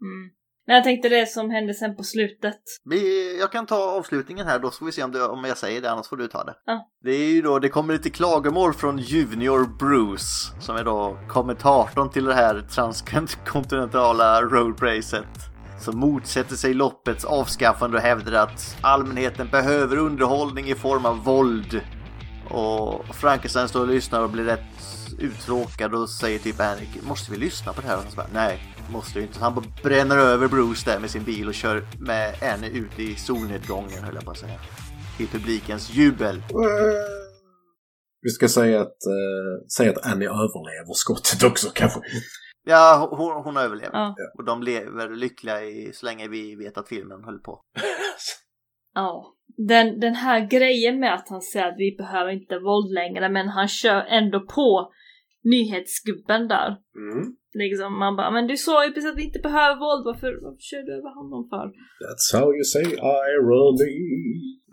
Mm. Men jag tänkte det som hände sen på slutet. Vi, jag kan ta avslutningen här då så får vi se om, det, om jag säger det annars får du ta det. Ja. Det är ju då, det kommer lite klagomål från Junior Bruce som är då kommentatorn till det här transkontinentala roadracet. Som motsätter sig loppets avskaffande och hävdar att allmänheten behöver underhållning i form av våld. Och Frankenstein står och lyssnar och blir rätt uttråkad och säger typ Annie, måste vi lyssna på det här? Och han bara, nej, måste vi inte. Så han bara bränner över Bruce där med sin bil och kör med Annie ut i solnedgången höll jag på att säga. Till publikens jubel. Vi ska säga att, eh, säga att Annie överlever skottet också kanske. Ja, hon, hon överlever. Ja. Och de lever lyckliga i, så länge vi vet att filmen höll på. <laughs> Ja. Den, den här grejen med att han säger att vi behöver inte våld längre, men han kör ändå på nyhetsgubben där. Mm. Liksom, man bara, men du sa ju precis att vi inte behöver våld, varför, varför kör du över honom för? That's how you say irony.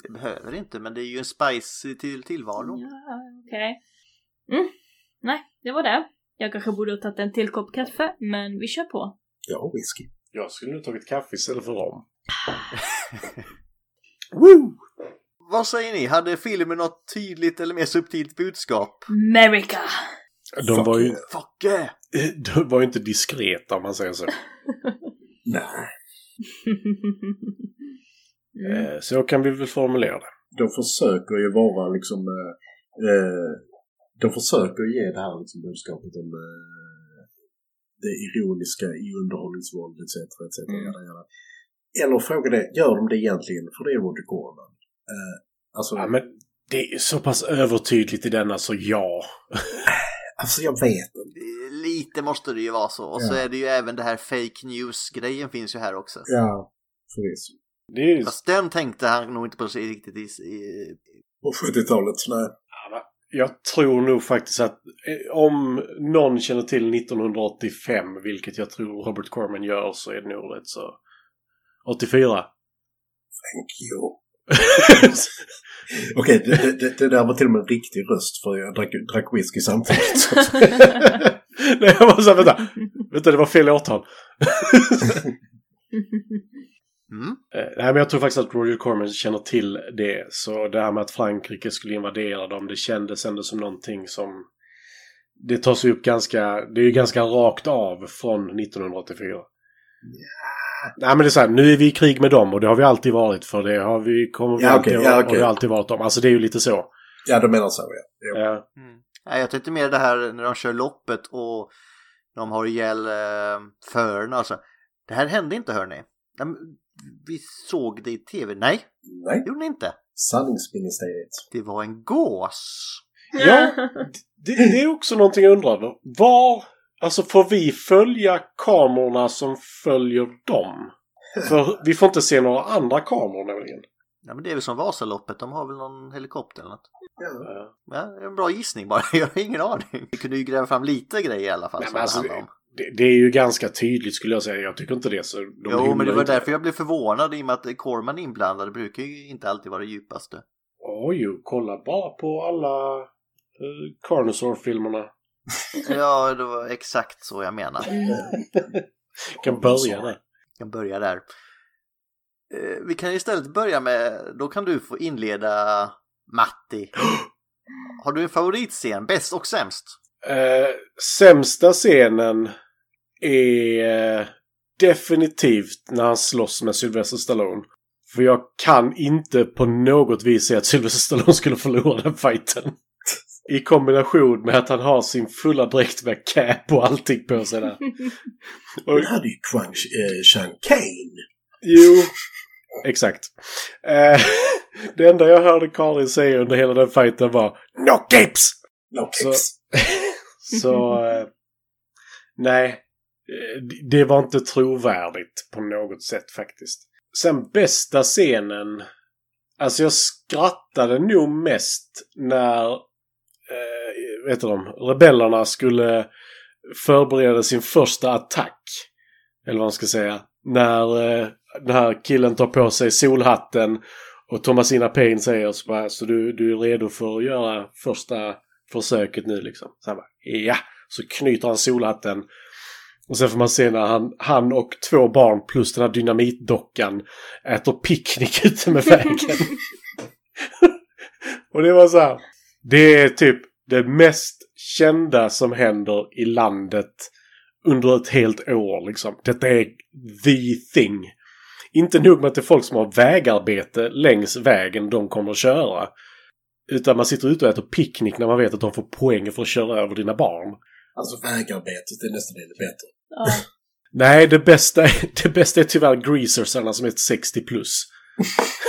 Det behöver inte, men det är ju en spice till tillvaro. Ja, okej. Mm. Nej, det var det. Jag kanske borde ha tagit en till kopp kaffe, men vi kör på. Ja, whisky. Jag skulle nog tagit kaffe istället för rom. <laughs> Woo! Vad säger ni? Hade filmen något tydligt eller mer subtilt budskap? America! De Fuck var ju. Fuck yeah! <laughs> de var ju inte diskreta om man säger så. <laughs> Nej, mm. <laughs> Så kan vi väl formulera det. de försöker ju vara liksom... Eh, eh, de försöker ge det här liksom budskapet om eh, det ironiska i underhållningsvåld etc. etc. Mm. Jada, jada. Eller frågan är, gör de det egentligen? För det är Roger Corman. Eh, alltså, Ja, men det är så pass övertydligt i denna så ja. Alltså jag vet inte. Lite måste det ju vara så. Och så Ja. är det ju även det här fake news-grejen finns ju här också. Ja, förvisso. Ju... Fast den tänkte han nog inte på sig riktigt i, i På 70-talet, nej. Jag tror nog faktiskt att eh, om någon känner till 1985, vilket jag tror Robert Corman gör, så är det nog rätt så... 84. Thank you. <laughs> Okej, det, det, det, det där var till och med en riktig röst för jag drack, drack whisky samtidigt. <laughs> <laughs> Nej, jag var så här, vänta. Vänta, det var fel årtal. Mm. Eh, nej, men jag tror faktiskt att Roger Corman känner till det. Så det här med att Frankrike skulle invadera dem, det kändes ändå som någonting som... Det tas upp ganska... Det är ju ganska rakt av från 1984. Nej men det är så här, nu är vi i krig med dem och det har vi alltid varit för det har vi, kommer Ja, alltid, okej, ja, har alltid varit dem. Alltså det är ju lite så. ja, de menar så ja. ja. Mm. Nej, jag tänkte mer det här när de kör loppet och de har ihjäl eh, förarna. Alltså. Det här hände inte hörni. Vi såg det i tv. Nej, Nej, det gjorde ni inte. sanningsministeriet. Det var en gås. Ja, det, det är också någonting jag undrar. Var, alltså får vi följa kamerorna som följer dem? För vi får inte se några andra kameror nämligen. Ja, men det är väl som Vasaloppet. De har väl någon helikopter eller något. Ja. Ja, det är en bra gissning bara. <laughs> Jag har ingen aning. Vi kunde ju gräva fram lite grejer i alla fall. Nej, som alltså, det. Det, det är ju ganska tydligt skulle jag säga. Jag tycker inte det. Så de Jo, men det var inte. därför jag blev förvånad i och med att Corman är inblandad. Det brukar ju inte alltid vara det djupaste. Oj, jo, kolla bara på alla uh, Carnosaur-filmerna. Ja, det var exakt så jag menar. <laughs> Kan börja där. Jag kan börja där. Eh, Vi kan istället börja med, då kan du få inleda Matti. <gasps> Har du en favoritscen, bäst och sämst? Eh, sämsta scenen är eh, definitivt när han slåss med Sylvester Stallone. För jag kan inte på något vis se att Sylvester Stallone skulle förlora den fighten. I kombination med att han har sin fulla dräkt med cap och allting på sig där. <laughs> Och det hade ju Crunch, eh, Sean Kane. Jo, exakt. Eh, <laughs> det enda jag hörde Karin säga under hela den fighten var No capes! No Så- kicks. <laughs> Så eh, nej, eh, det var inte trovärdigt på något sätt faktiskt. Sen bästa scenen. Alltså jag skrattade nog mest när eh, vet de, rebellerna skulle förbereda sin första attack. Eller vad man ska säga. När eh, den här killen tar på sig solhatten och Thomasina Payne säger så bara, så du, du är redo för att göra första försöket nu liksom. Så han bara, ja! Så knyter han solhatten. Och sen får man se när han, han och två barn plus den här dynamitdockan äter picknick <laughs> ute med vägen. <laughs> och det var så här. Det är typ det mest kända som händer i landet under ett helt år liksom. Detta är the thing. Inte nog med att det är folk som har vägarbete längs vägen de kommer att köra. Utan man sitter ute och äter picknick när man vet att de får poäng för att köra över dina barn. Alltså vägarbetet är nästan ännu bättre. Ja. <laughs> Nej, det bästa, är- <laughs> det bästa är tyvärr greasersarna som är ett 60 plus. <laughs>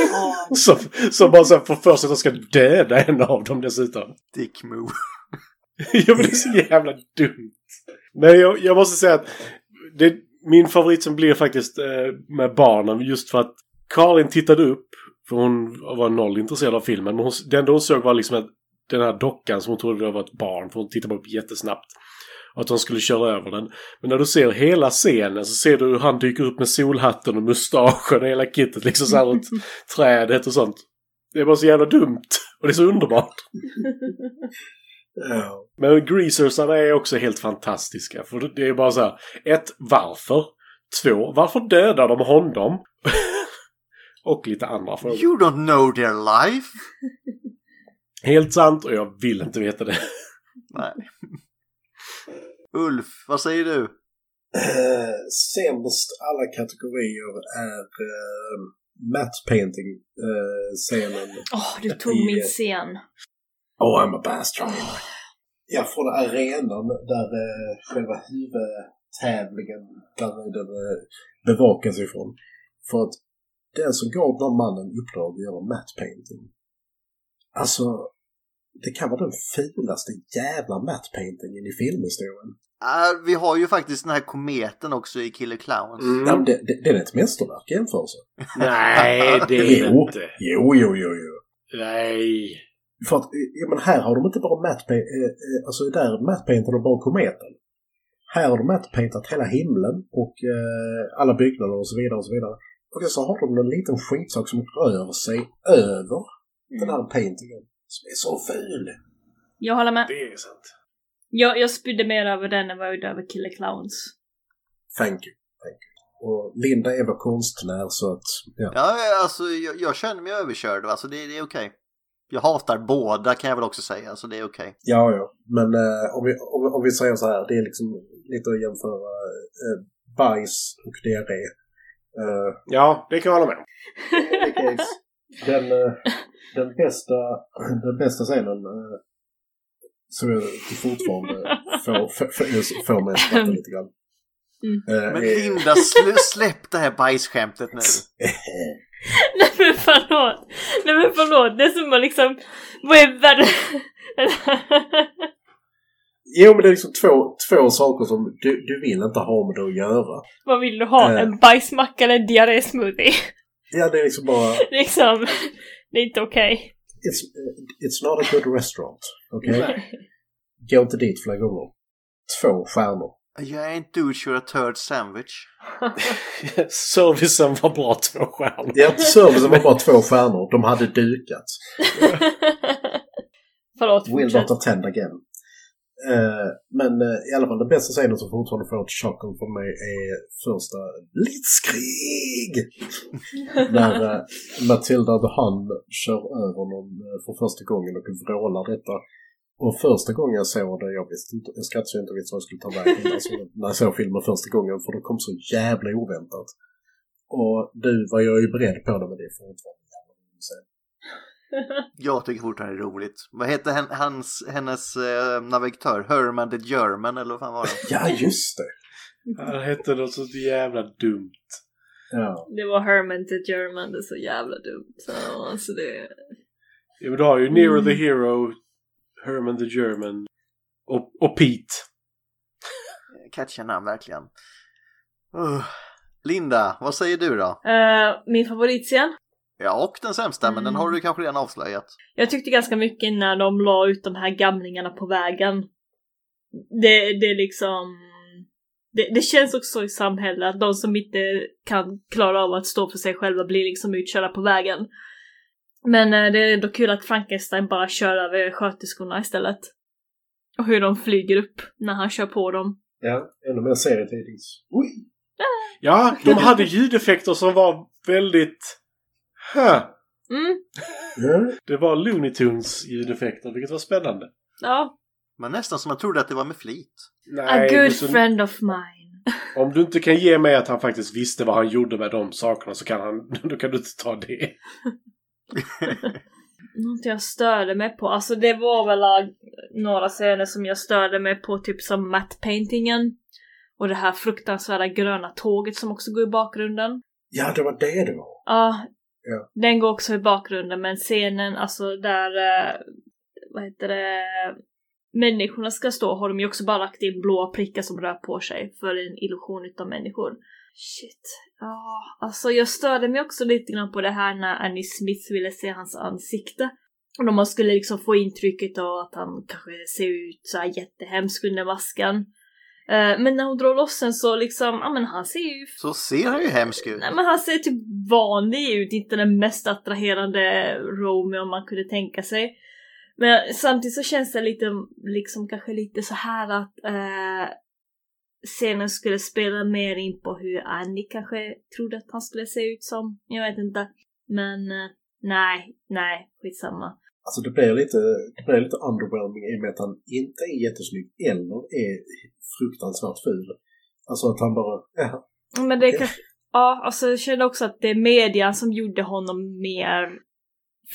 <laughs> som, som bara så får för sig att de ska döda en av dem dessutom. Dick move. <laughs> ja, men det är så jävla dumt. Men jag, jag måste säga att det, min favorit som blir faktiskt eh, med barnen just för att Karin tittade upp. För hon var noll intresserad av filmen. Men hon, det enda hon såg var liksom ett den här dockan som hon trodde var ett barn, för hon tittade upp jättesnabbt. Att de skulle köra över den. Men när du ser hela scenen så ser du hur han dyker upp med solhatten och mustaschen och hela kittet liksom så här runt <laughs> trädet och sånt. Det är bara så jävla dumt. Och det är så underbart. Men greasersarna är också helt fantastiska. För det är bara så här. Ett, varför? Två, varför dödar de honom? <laughs> och lite andra frågor. You don't know their life. Helt sant och jag vill inte veta det. Nej. Ulf, vad säger du? Eh, sämst alla kategorier är eh, matte painting eh, scenen. Åh, du tog I, min scen. Oh, I'm a bastard. Ja, från arenan där eh, själva huvudtävlingen där den eh, bevakas ifrån. För att den som gav den mannen uppdrag att göra matte painting. Alltså, det kan vara den fulaste jävla matte paintingen i filmhistorien. Äh, vi har ju faktiskt den här kometen också i Killer Clowns. Mm. Ja, det, det, det är ett mästerverk i jämförelse. Nej, <laughs> det är det Jo, inte. jo, jo, jo, jo. Nej. För att, ja, men här har de inte bara mattpaint, eh, eh, alltså där mattpaintar de bara kometen. Här har de mattpaintat hela himlen och eh, alla byggnader och så vidare och så vidare. Och så har de en liten skitsak som rör sig över den här paintingen. Som är så ful! Jag håller med. Det är sant. Jag, jag spydde mer över den än vad jag gjorde över Killer Clowns. Thank you. Thank you. Och Linda är vår konstnär så att, ja. Ja, alltså jag, jag känner mig överkörd. Alltså det, det är okej. Jag hatar båda kan jag väl också säga, så det är okej. Ja, ja. Men eh, om, vi, om, vi- om vi säger så här, det är liksom lite att jämföra eh, bajs och diarré. Eh, Ja, det kan jag hålla med om. den, eh, <laughs> den, bästa, den bästa scenen eh, som jag fortfarande <laughs> får, får, får, mig att skratta lite grann. Mm. Eh, Men är- Linda, sl släpp det här bajsskämtet nu. <laughs> Nej men förlåt! Nej men förlåt, det är som att liksom... Vad är värre? Jo, men det är liksom två, två saker som du, du vill inte ha med det att göra. Vad vill du ha? Eh. En bajsmacka eller en diarrésmoothie? Ja, det är liksom bara... liksom, det är inte okej. It's, it's not a good restaurant. Okej? Gå inte dit flera gånger. Två stjärnor. Jag är inte douche or a third sandwich. <laughs> Servicen var bra två stjärnor. Ja, servicen var bara två stjärnor. De hade dukat. Förlåt, <laughs> Will fortsätt. not attend again. Eh, men eh, i alla fall den bästa scenen som fortfarande får ett chocken från mig är första Blitzkrig! <laughs> När uh, Matilda the Hun kör över någon eh, för första gången och vrålar detta. Och första gången jag såg det, jag visste inte, jag skrattade inte visste vad jag skulle ta vägen <laughs> alltså, när jag såg filmen första gången för det kom så jävla oväntat. Och du var jag ju beredd på det men det är fortfarande jävla. <laughs> Jag tycker fortfarande det är roligt. Vad heter hen, hans, hennes eh, navigatör? Herman the German eller vad fan var det? <laughs> Ja, just det! Han hette något så jävla dumt. Ja. Det var Herman the German, det är så jävla dumt. Så, alltså det... Ja, men du har ju Nero Mm. the Hero, Herman the German och, och Pete. Catchiga namn verkligen. Uh. Linda, vad säger du då? Eh, min favoritscen? Ja, och den sämsta, men den har du kanske redan avslöjat. Jag tyckte ganska mycket när de la ut de här gamlingarna på vägen. Det, det är liksom... Det, det känns också i samhället att de som inte kan klara av att stå för sig själva blir liksom utkörda på vägen. Men eh, det är ändå kul att Frankenstein bara kör över sköterskorna istället. Och hur de flyger upp när han kör på dem. Ja, ännu mer serietidnings. Oj! Ja, de hade ljudeffekter som var väldigt... Huh. Mm. Det var Looney Tunes ljudeffekter, vilket var spännande. ja. Men nästan som man trodde att det var med flit. A Nej, good så- friend of mine. Om du inte kan ge mig att han faktiskt visste vad han gjorde med de sakerna så kan han, då kan du inte ta det. <laughs> Något jag störde mig på, alltså det var väl äh, några scener som jag störde mig på, typ som matte paintingen. Och det här fruktansvärda gröna tåget som också går i bakgrunden. ja, det var det det var. Ja, Ja. den går också i bakgrunden, men scenen, alltså där, eh, vad heter det, människorna ska stå har de ju också bara lagt in blåa prickar som rör på sig för en illusion utav människor. Shit. Ja, alltså jag störde mig också lite grann på det här när Annie Smith ville se hans ansikte. Och då man skulle liksom få intrycket av att han kanske ser ut så här jättehemsk under masken. Eh, men när hon drar loss den så liksom, ja men han ser ju... Så ser han ju hemsk ut. Nej men han ser typ vanlig ut, inte den mest attraherande Romeo man kunde tänka sig. Men samtidigt så känns det lite, liksom kanske lite så här att eh, scenen skulle spela mer in på hur Annie kanske trodde att han skulle se ut som. Jag vet inte. Men eh, nej, nej, skitsamma. Alltså det blir lite, det blir lite underwhelming i och med att han inte är jättesnygg eller är fruktansvärt ful. Alltså att han bara, ja. Men det kanske, ja, alltså jag kände också att det är median som gjorde honom mer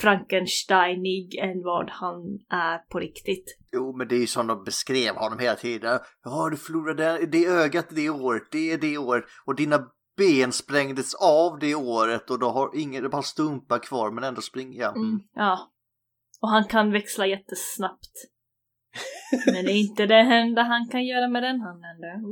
Frankensteinig än vad han är på riktigt. Jo, men det är ju som de beskrev honom hela tiden. Ja, du förlorade det ögat det året, det är det året. Och dina ben sprängdes av det året och du har ingen, det är bara stumpar kvar men ändå springer. Mm, ja. Och han kan växla jättesnabbt. Men det är inte det enda han kan göra med den handen.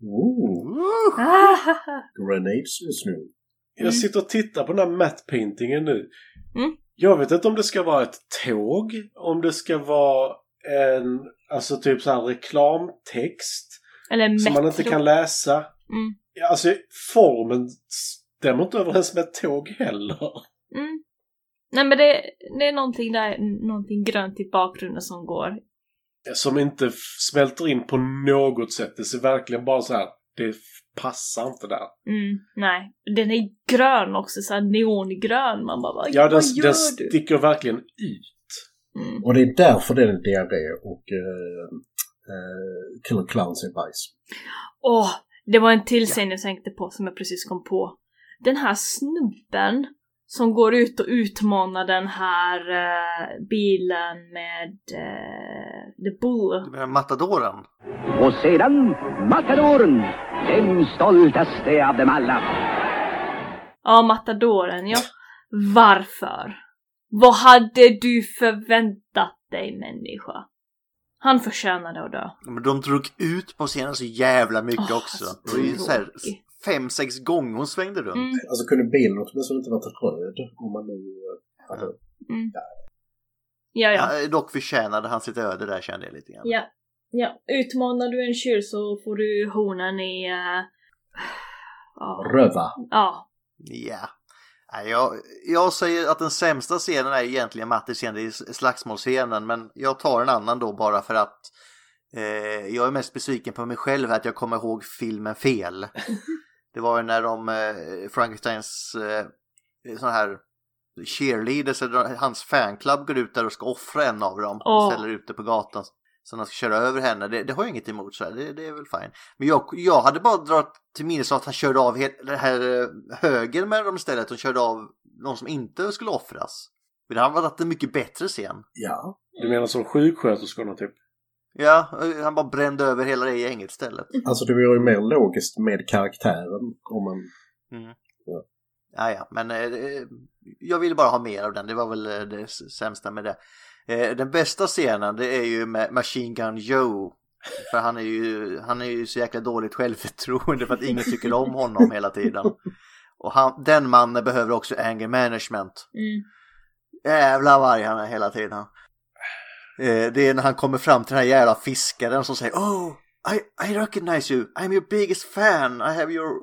Ooh, Ah, grenades just nu. Jag sitter och tittar på den här matte paintingen nu. Mm. Jag vet inte om det ska vara ett tåg, om det ska vara en, alltså typ så här reklamtext Eller som man inte kan läsa. Mm. Alltså formen stämmer inte överens med ett tåg heller. Mm. Nej men det, det är någonting där, någonting grönt i bakgrunden som går. Som inte smälter in på något sätt. Det ser verkligen bara så här, det passar inte där. Mm, nej. Den är grön också, såhär neongrön. Man bara, vad, Ja, den, vad gör den du? sticker verkligen ut. Mm. Och det är därför det är diarré och uh, uh, Killer Clowns är bajs. Åh, det var en till scen jag tänkte på som jag precis kom på. Den här snubben som går ut och utmanar den här eh, bilen med eh, The Bull. Du menar matadoren? Och sedan Matadoren, den stoltaste av dem alla. Ja, Matadoren, ja. Varför? Vad hade du förväntat dig människa? Han förtjänade att dö. Men de drog ut på scenen så jävla mycket Åh, också. så Det ju så här. Fem, sex gånger hon svängde runt. Mm, Alltså kunde bilen åtminstone inte varit röd om man nu eh, hade... mm. Ja, ja. Ja, dock förtjänade han sitt öde där kände jag lite grann. Ja. Ja, utmanar du en tjur så får du hornen i... Uh, ja. Röva. ja. Ja. Nej, Jag, jag säger att den sämsta scenen är egentligen Mattis scen, det är slagsmålscenen, men jag tar en annan då bara för att eh, jag är mest besviken på mig själv att jag kommer ihåg filmen fel. <laughs> Det var ju när de, eh, Frankensteins eh, sån här cheerleaders, eller hans fanclub går ut där och ska offra en av dem och Åh. ställer ut det på gatan. Så han ska köra över henne, det, det har jag inget emot så här. Det, det är väl fine. Men jag, jag hade bara dragit till minnes att han körde av he- det här eh, höger med dem istället och körde av någon som inte skulle offras. För det hade varit en mycket bättre scen. Ja. Du menar som sjuksköterskorna typ? Ja, han bara brände över hela det gänget istället. Alltså det vore ju mer logiskt med karaktären om man... Ja, ja, men eh, jag ville bara ha mer av den. Det var väl eh, det sämsta med det. Eh, den bästa scenen det är ju med Machine Gun Joe. För han är ju, han är ju så jäkla dåligt självförtroende för att ingen tycker om honom hela tiden. Och han, den mannen behöver också anger management. Mm. Jävla varg han är hela tiden. Eh, det är när han kommer fram till den här jävla fiskaren som säger Oh, I, I recognize you. I'm your biggest fan. I have your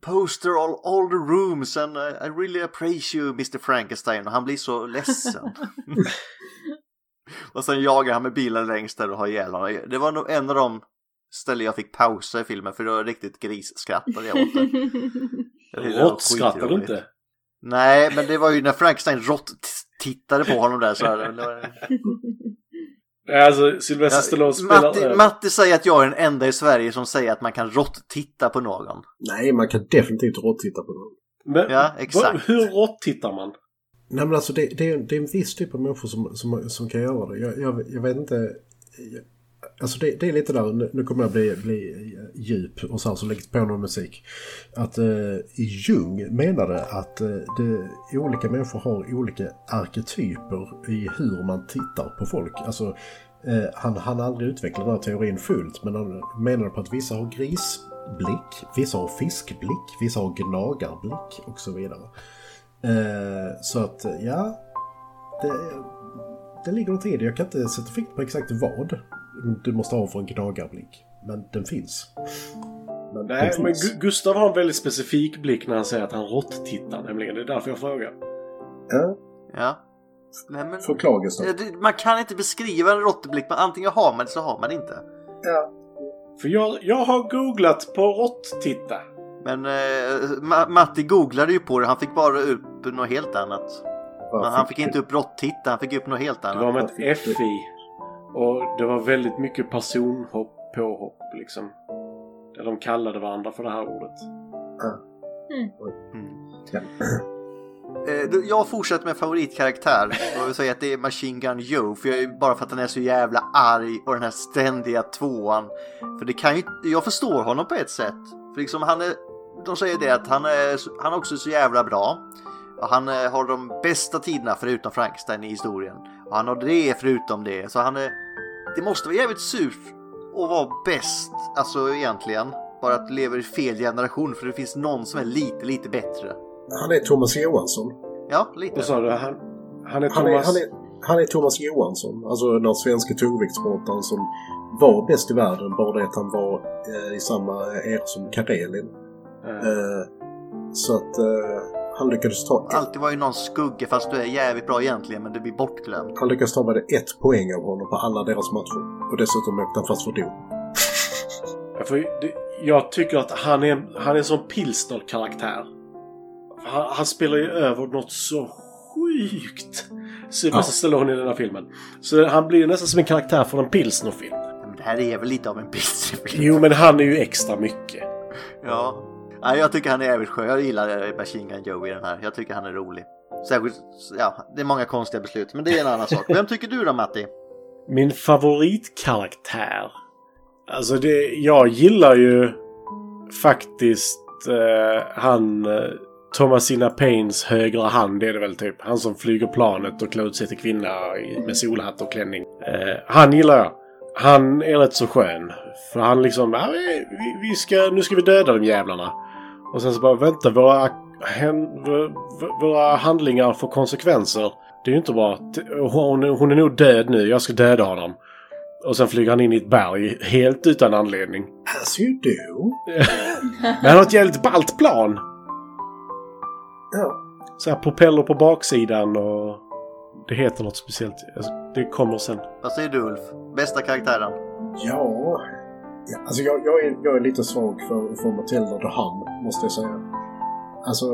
poster all, all the rooms and I, I really appraise you Mr Frankenstein. Och han blir så ledsen. <laughs> och sen jagar han med bilen längst där och har ihjäl honom. Det var nog en av de ställen jag fick pausa i filmen för det var riktigt grisskrattade jag <laughs> åt det. Var Råttskrattar du inte? Nej, men det var ju när Frankenstein rått tittade på honom där så här, <laughs> Alltså Sylvester Stallone spelar Matti. Matti säger att jag är den enda i Sverige som säger att man kan rått titta på någon. Nej, man kan definitivt råttitta på någon. Men, Ja, exakt. Hur rått tittar man? Nej men alltså det, det, är, det är en viss typ av människor som, som, som kan göra det. Jag, jag, jag vet inte. jag- Alltså det, det är lite där, nu, kommer jag bli, bli djup och så, här, så lägger på någon musik. Att eh, Jung menade att eh, det, olika människor har olika arketyper i hur man tittar på folk. Alltså eh, han han aldrig utvecklat den här teorin fullt men han menade på att vissa har grisblick, vissa har fiskblick, vissa har gnagarblick och så vidare. Eh, så att ja, det, det ligger något i det. Jag kan inte sätta fingret på exakt vad du måste ha för en gnagarblick. Men den finns. Men Nej, den men finns. Gu- Gustav har en väldigt specifik blick när han säger att han rått-tittar nämligen. Det är därför jag frågar. Ja, Ja. Nej, men... förklara Gustav. Ja, det- Man kan inte beskriva en råtteblick, men antingen har man det så har man det inte. För jag, jag har googlat på rått-titta. Men eh, Ma- Matti googlade ju på det, han fick bara upp något helt annat. Men han fick inte upp råttitta, han fick upp något helt Det annat. var med ett F i. Och det var väldigt mycket personhopp, påhopp liksom. Där de kallade varandra för det här ordet. Mm. Ja. <clears throat> Eh, Jag fortsätter med favoritkaraktär och vill säga att det är Machine Gun Joe. För jag, är- bara för att han är så jävla arg och den här ständiga tvåan. För det kan ju, jag förstår honom på ett sätt. För liksom han är, de säger det att han är, han är också så jävla bra. Och han eh, har de bästa tiderna förutom Frankenstein i historien. Och han har det förutom det. Så han är, det måste vara jävligt surt att vara bäst, alltså egentligen. Bara att du lever i fel generation för det finns någon som är lite, lite bättre. Han är Thomas Johansson. Ja, lite. Vad sa du? Han, han är Han är, Thomas... han, är, han är Thomas Johansson, alltså den svenska tungviktsbrottaren som var bäst i världen, bara det att han var eh, i samma era som Karelin. Eh, Eh, så att eh, han lyckades ta Alltid var ju någon skugga fast du är jävligt bra egentligen men du blir bortglömd. han lyckades ta bara ett poäng av honom på alla deras matcher. Och dessutom åkte han fast för dom. Jag tycker att han är, han är en sån pilsner-karaktär. Han, han spelar ju över något så sjukt. Sylvester Ja. Stallone i den här filmen. Så han blir nästan som en karaktär från en pilsnerfilm. Men det här är väl lite av en pilsnerfilm. Jo, men han är ju extra mycket. Ja. Nej, jag tycker han är jävligt skön. Jag gillar eh, Machine Gun Joe i den här. Jag tycker han är rolig. Särskilt, ja, det är många konstiga beslut, men det är en annan sak. Vem tycker du då Matti? Min favoritkaraktär? Alltså det, jag gillar ju faktiskt eh, han eh, Thomasina Paines högra hand är det väl typ. Han som flyger planet och klär ut sig till kvinna med solhatt och klänning. Eh, han gillar jag. Han är rätt så skön. För han liksom, ja, vi- vi ska, nu ska vi döda de jävlarna. Och sen så bara, vänta, våra, v- våra handlingar får konsekvenser. Det är ju inte bra. Hon, hon är nog död nu, jag ska döda honom. Och sen flyger han in i ett berg helt utan anledning. As you do. Men han har ett jävligt ballt plan. Ja. Så här propeller på baksidan och... Det heter något speciellt. Alltså, Det kommer sen. Vad säger du Ulf? Bästa karaktären? Ja. Alltså jag, jag, är, jag är lite svag för, för Matilda de Han, måste jag säga. Alltså,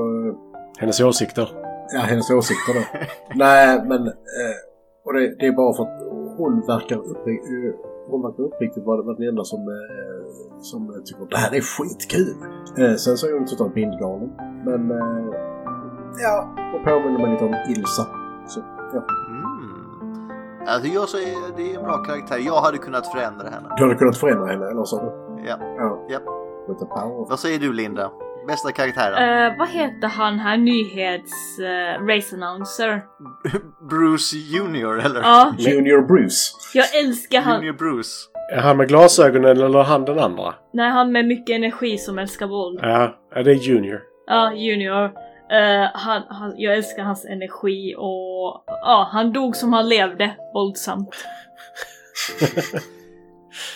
Hennes åsikter. ja, hennes åsikter då. <laughs> Nej, men... Eh, och det, det är bara för att hon verkar uppriktigt... Hon verkar uppriktigt vara den enda som, eh, som tycker det här är skitkul. Eh, sen så är hon totalt bindgalen. Men... Eh, ja, och påminner mig lite om Ilsa. Så, ja. Alltså jag säger, det är en bra karaktär. Jag hade kunnat förändra henne. Du hade kunnat förändra henne, eller sa du? Ja. Ja. Power. Vad säger du Linda? Bästa karaktären? Eh, vad heter han här nyhets uh, race announcer? <laughs> Bruce Junior eller? Ja, Junior Bruce. jag älskar han. Junior Bruce. Är han med glasögonen eller han den andra? Nej, han med mycket energi som älskar våld. Ja, ja, det är Junior. Ja, Junior. Eh, han, han, jag älskar hans energi och ja, han dog som han levde, våldsamt. <laughs>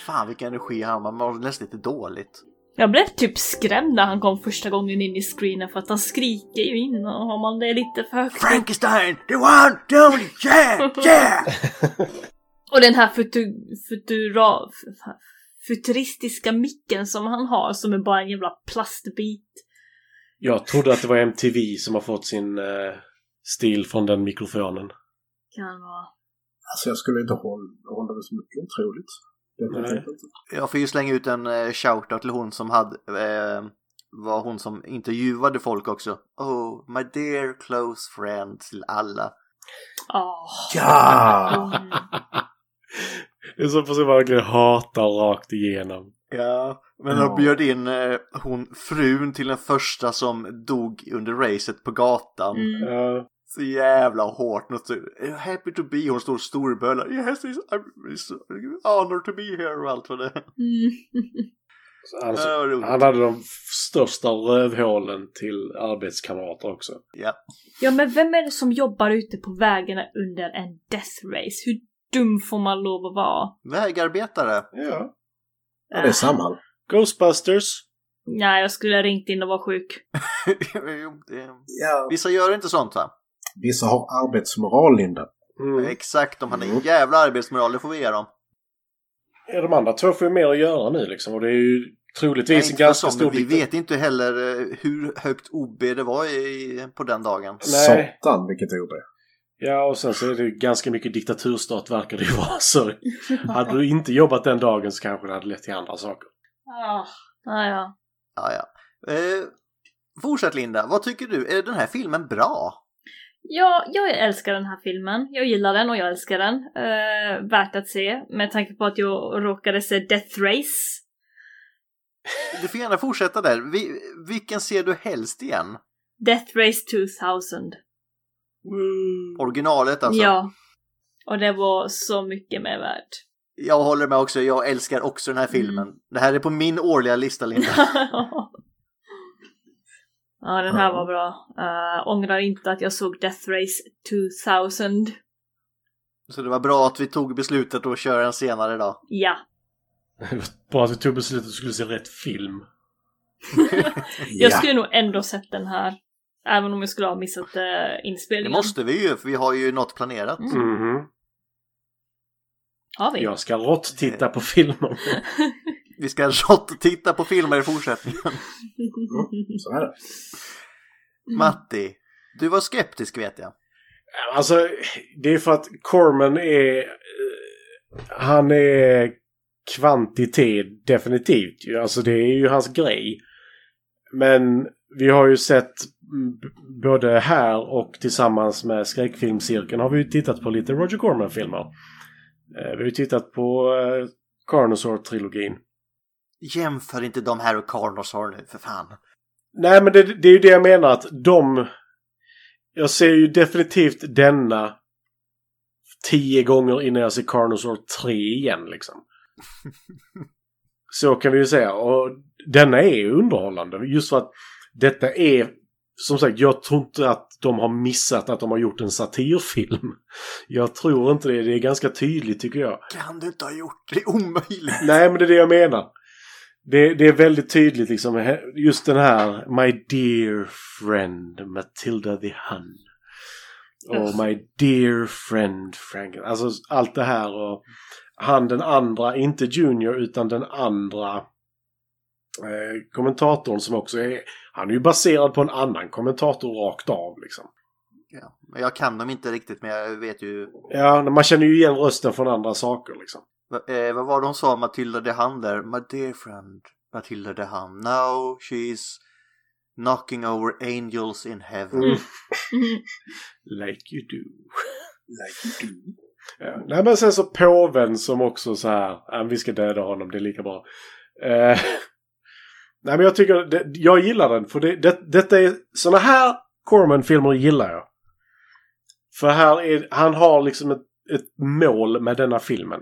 Fan vilken energi han har. Man mår nästan lite dåligt. Jag blev typ skrämd när han kom första gången in i screenen för att han skriker ju in och har man det lite för högt. Frankenstein! The one, the only, yeah, yeah! <laughs> Och den här futu, futura, futuristiska micken som han har som är bara en jävla plastbit. Jag trodde att det var MTV som har fått sin eh, stil från den mikrofonen. Kan vara. Alltså jag skulle inte hålla, hålla det som otroligt. Definitivt Nej. inte. Jag får ju slänga ut en eh, shoutout till hon som hade, eh, var hon som intervjuade folk också. Oh, my dear close friend till alla. Ah. Ja! Mm. Det är så person man verkligen hatar rakt igenom. Ja, men Ja. de bjöd in eh, hon frun till den första som dog under racet på gatan. Mm. Ja. Så jävla hårt. Något så, "I'm happy to be. Hon står storbölar. Yes, it's, I'm, it's an honor to be here och allt vad det är. Mm. Han, Ja, han hade de största rövhålen till arbetskamrater också. Ja. Ja, men vem är det som jobbar ute på vägarna under en death race? Hur dum får man lov att vara? Vägarbetare. Ja. Ja, det är Samhall. Ghostbusters. Nej, jag skulle ha ringt in och var sjuk. <laughs> Ja. Vissa gör inte sånt va? Vissa har arbetsmoral, Linda. Mm. Exakt, de har en Mm. jävla arbetsmoral, det får vi ge dem. Ja, de andra två får ju mer att göra nu liksom. Och det är ju troligtvis en ganska så, stor vi vet inte heller eh, hur högt OB det var i, på den dagen. Nej. Satan vilket OB. Ja, och sen så är det ju ganska mycket diktaturstat verkar det ju vara. Så <laughs> hade du inte jobbat den dagen så kanske det hade lett till andra saker. Ah, ah, ja. Ja, ja. Eh, fortsätt Linda, vad tycker du? Är den här filmen bra? Ja, jag älskar den här filmen. Jag gillar den och jag älskar den. Eh, värt att se, med tanke på att jag råkade se Death Race. Du får gärna fortsätta där. Vi, vilken ser du helst igen? Death Race 2000. Originalet alltså? Ja. Och det var så mycket mer värt. Jag håller med också, jag älskar också den här filmen. Mm. Det här är på min årliga lista Linda. <laughs> ja, den här var bra. Uh, ångrar inte att jag såg Death Race 2000. Så det var bra att vi tog beslutet att köra den senare idag. Ja. <laughs> Bra att vi tog beslutet att vi skulle se rätt film. <laughs> Jag Ja. skulle nog ändå sett den här. Även om jag skulle ha missat Det inspelningen. måste vi ju, för vi har ju något planerat. Mm. Mhm. Har vi? Jag ska rått titta på filmer. <laughs> Vi ska shot titta på filmer i fortsättningen. Så är det. Matti, du var skeptisk vet jag. Alltså, det är för att Corman är... eh, Han är kvantitet definitivt. ju. Alltså det är ju hans grej. Men vi har ju sett mm, både här och tillsammans med skräckfilmscirkeln har vi ju tittat på lite Roger Corman-filmer. Eh, Vi har ju tittat på eh, Carnosaur-trilogin. Jämför inte de här och Carnosaur nu, för fan. Nej, men det, det är ju det jag menar att de... Jag ser ju definitivt denna tio gånger innan jag ser Carnosaur 3 igen liksom. <laughs> Så kan vi ju säga. Och denna är ju underhållande. Just för att detta är... Som sagt, jag tror inte att de har missat att de har gjort en satirfilm. Jag tror inte det. Det är ganska tydligt tycker jag. Kan du inte ha gjort det? omöjligt. Nej, men det är det jag menar. Det, det är väldigt tydligt liksom. Just den här My dear friend Matilda the Hun. Och My dear friend Frank. Alltså allt det här och han den andra, inte Junior utan den andra eh, kommentatorn som också är, han är ju baserad på en annan kommentator rakt av liksom. Ja, men jag kan dem inte riktigt, men jag vet ju. Ja, man känner ju igen rösten från andra saker liksom. Va- Eh, vad var det hon sa, Matilda de Hand där? My dear friend, Matilda de Hand. Now she's knocking over angels in heaven. Mm. <laughs> Like you do. Ja. Nej men sen så påven som också så här, vi ska döda honom, det är lika bra. Eh, nej men jag tycker, det, jag gillar den för det, det, detta är, såna här Corman-filmer gillar jag. För här är, han har liksom ett, ett mål med denna filmen.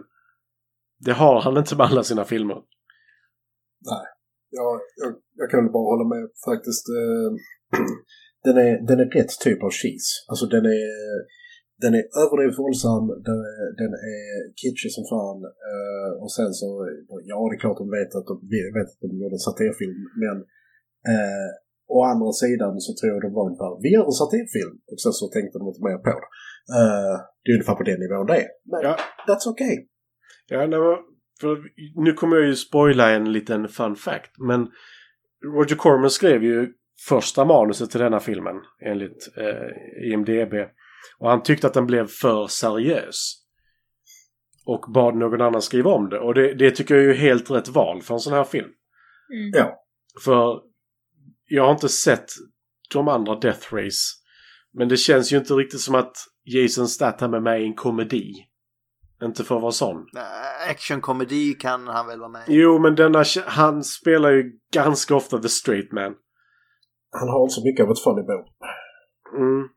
Det har han inte med alla sina filmer. Nej, jag, jag kan bara hålla med faktiskt. Eh, <clears throat> den, är, den är rätt typ av cheese. Alltså den är, den är överdrivet våldsam, den är, den är kitschig som fan. Eh, och sen så, ja det är klart de vet att de, vet att de gjorde en satirfilm. Men eh, å andra sidan så tror jag de var ungefär, vi gör en satirfilm. Och sen så tänkte de inte mer på det. Eh, det är ungefär på den nivån det är. Men Ja. that's okay. Ja, men, för nu kommer jag ju spoila en liten fun fact. Men Roger Corman skrev ju första manuset till denna filmen enligt eh, IMDB. Och han tyckte att den blev för seriös. Och bad någon annan skriva om det. Och det, det tycker jag är ju helt rätt val för en sån här film. Mm. Ja. För jag har inte sett de andra Death Race. Men det känns ju inte riktigt som att Jason Statham är med i en komedi. Inte för att vara sån. Actionkomedi kan han väl vara med i? Jo, men denna, han spelar ju ganska ofta the straight man. Han har inte så mycket av ett funny bone. Mm,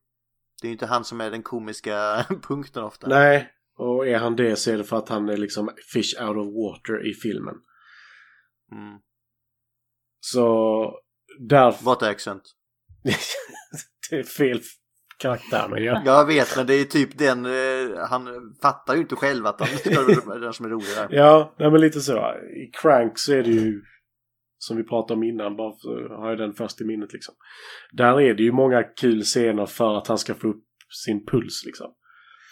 Det är ju inte han som är den komiska <laughs> punkten ofta. nej, och är han det så är det för att han är liksom fish out of water i filmen. Mm. Så därför... What accent? <laughs> det är fel karaktär men ja. Jag vet, men det är typ den, eh, han fattar ju inte själv att han är <laughs> den som är rolig där. Ja, nej, men lite så. I Crank så är det ju som vi pratade om innan, bara för, har jag den först i minnet liksom. Där är det ju många kul scener för att han ska få upp sin puls liksom.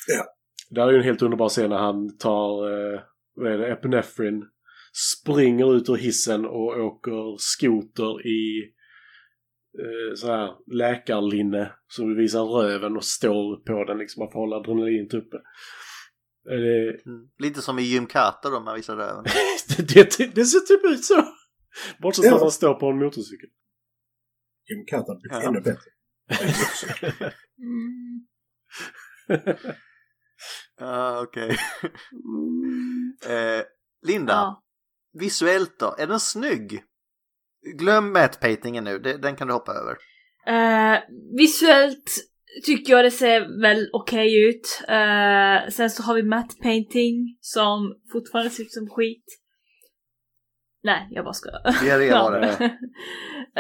Ja. Där är ju en helt underbar scen när han tar, eh, vad är det, epinefrin, springer ut ur hissen och åker skoter i eh, så här läkarlinne som visar röven och står på den liksom för att hålla adrenalinet uppe. Det, Mm. Lite som i Jim Carter då, man visar röven. <laughs> det, det, det ser typ ut så. Bortsett från Ja. att han står på en motorcykel. Jim Carter blir Ja. ännu bättre. Mm. <laughs> Ja, okej. eh, Linda, Ja. visuellt då, är den snygg? Glöm matte-paintingen nu, den kan du hoppa över. Eh, visuellt tycker jag det ser väl okej ut. Eh, sen så har vi matte painting som fortfarande ser ut som skit. Nej, jag bara skojar. Det var det.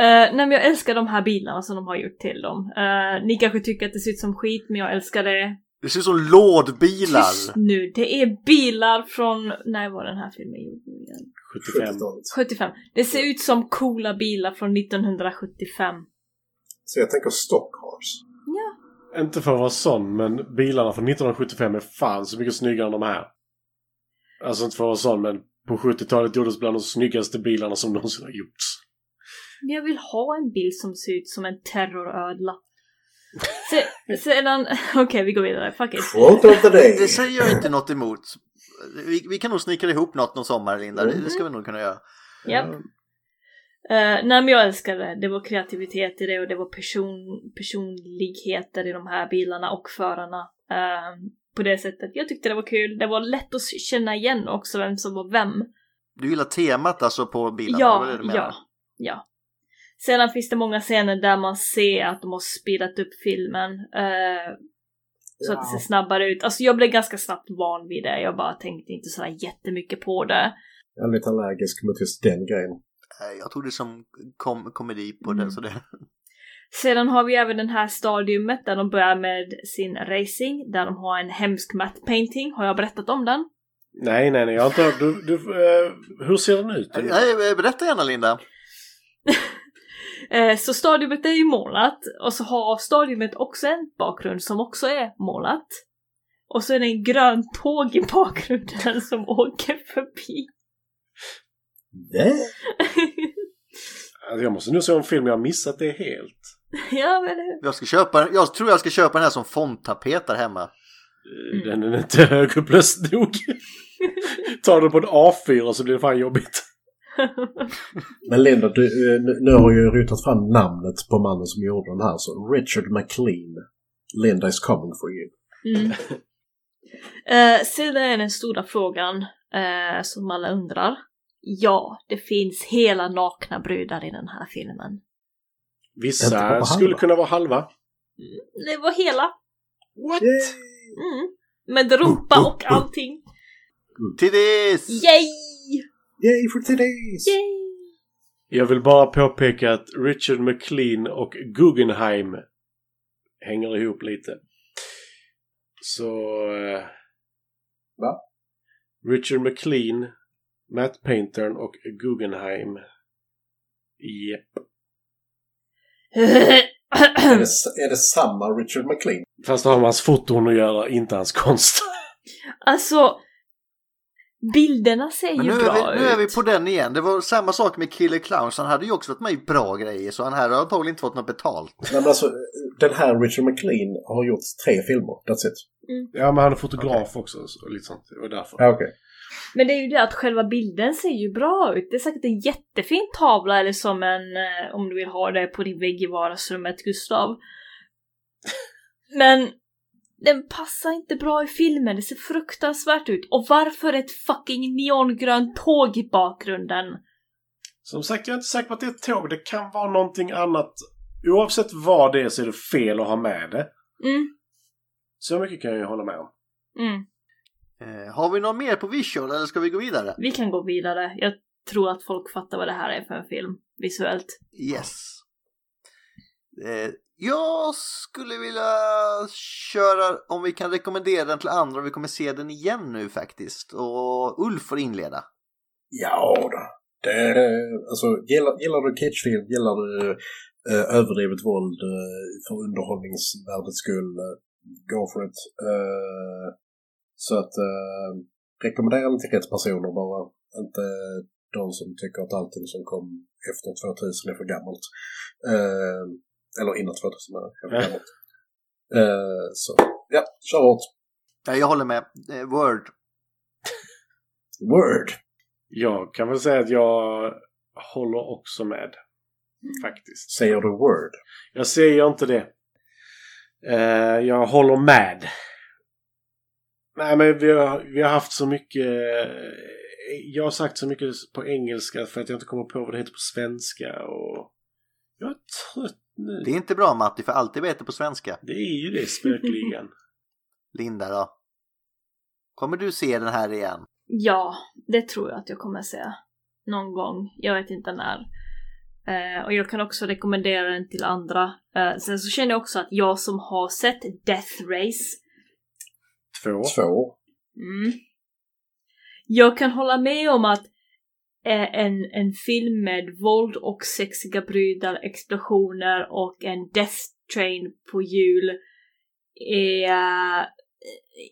Eh, nej men jag älskar de här bilarna som de har gjort till dem. Eh, ni kanske tycker att det ser ut som skit men jag älskar det. Det ser ut som lådbilar. Tyst nu, det är bilar från, när var den här filmen gjord nu igen? 75. 70-talet. 75. Det ser ut som coola bilar från 1975. Så jag tänker Stockcars. Ja. Inte för att vara sån, men bilarna från 1975 är fan så mycket snyggare än de här. Alltså inte för att vara sån, men på 70-talet gjordes bland de snyggaste bilarna som någonsin har gjorts. Men jag vill ha en bil som ser ut som en terrorödla. <laughs> Se, sedan, <laughs> okej vi går vidare, fuck it. Det säger jag inte något emot. Vi, vi kan nog snicka ihop något någon sommar, Linda. Det, det ska vi nog kunna göra. Japp. Eh, nej men jag älskar det. Det var kreativitet i det och det var person, personligheter i de här bilarna och förarna. eh, på det sättet. Jag tyckte det var kul. Det var lätt att känna igen också vem som var vem. Du gillar temat alltså på bilarna? Ja, vad är det ja, ja. Sedan finns det många scener där man ser att de har speedat upp filmen. eh, så att det ser snabbare ut. Alltså jag blev ganska snabbt van vid det. Jag bara tänkte inte sådär jättemycket på det. Jag är lite allergisk mot just den grejen. Nej, Jag tog det som kom, komedi på Mm. det. Så det. Sedan har vi även den här stadiumet där de börjar med sin racing, där de har en hemsk matte painting. Har jag berättat om den? Nej, nej, nej. Jag har inte hört. Du, du, eh, hur ser den ut? Nej, berätta gärna Linda. <laughs> Eh, så stadiumet är ju målat och så har stadiumet också en bakgrund som också är målat. Och så är det en grön tåg i bakgrunden som åker förbi. Nej. <laughs> Alltså, jag måste nu se en film. Jag har missat det helt. <laughs> ja men. Jag, ska köpa, jag tror jag ska köpa den här som fondtapet där hemma. Eh, Den är inte högupplöst nog. <laughs> Ta den på en A4 så blir det fan jobbigt. <laughs> Men Linda, du, eh, nu- nu har jag ju rotat fram namnet på mannen som gjorde den här. Så Richard McLean. Linda is coming for you. Mm. Eh, sedan är den stora frågan eh, som alla undrar. Ja, det finns hela nakna brudar i den här filmen. Vissa skulle kunna vara halva. Det var hela. What? Mm. Med rumpa och allting. Till this! Yay! Yay for today's! Yay! Jag vill bara påpeka att Richard McLean och Guggenheim hänger ihop lite. Så... Eh, Va? Richard McLean, Matt Paintern och Guggenheim. Japp. Är, det, är det samma Richard McLean? Fast det har med hans foton att göra, inte hans konst. alltså, bilderna ser Men ju nu bra är, vi, nu är vi ut. på den igen. Det var samma sak med Killer Clowns. Han hade ju också varit med i bra grejer så han här har antagligen inte fått något betalt. Nej, men alltså, den här Richard McLean har gjort tre filmer. That's it. Ja, men han är fotograf också. Och lite sånt. Det var därför. Ja, okej. Men det är ju det att själva bilden ser ju bra ut. Det är säkert en jättefin tavla eller som en, eh, om du vill ha det på din vägg i vardagsrummet, Gustav. Men den passar inte bra i filmen, det ser fruktansvärt ut. Och varför ett fucking neongrönt tåg i bakgrunden? Som sagt, jag är inte säker på att det är ett tåg. Det kan vara någonting annat. Oavsett vad det är så är det fel att ha med det. Mm, Så mycket kan jag ju hålla med om. mm. Eh, har vi något mer på visual eller ska vi gå vidare? Vi kan gå vidare. Jag tror att folk fattar vad det här är för en film visuellt. Yes. Eh, jag skulle vilja köra om vi kan rekommendera den till andra. Vi kommer se den igen nu faktiskt. Och Ulf får inleda. Ja då. Det, alltså, gillar, gillar du kitschfilm, gillar du eh, överdrivet våld eh, för underhållningsvärdets skull, eh, go for it. Eh, så att eh, rekommendera den till rätt personer bara. Inte de som tycker att allting som kom efter 2000 är för gammalt. Eh, eller innan 2000 är för gammalt. Eh, så ja, kör hårt. Ja, jag håller med. Eh, Word. Word! Jag kan väl säga att jag håller också med. Faktiskt. Säger du word? Jag säger inte det. Eh, jag håller med. Nej men vi har, vi har haft så mycket... Jag har sagt så mycket på engelska för att jag inte kommer på vad det heter på svenska och... Jag är trött nu. Det är inte bra Matti, för alltid veta på svenska. Det är ju det spökligen. <laughs> Linda då? Kommer du se den här igen? Ja, det tror jag att jag kommer se. Någon gång. Jag vet inte när. Eh, och jag kan också rekommendera den till andra. Eh, sen så känner jag också att jag som har sett Death Race. Två. Två. Mm, jag kan hålla med om att eh, en, en film med våld och sexiga brudar, explosioner och en Death Train på hjul är eh,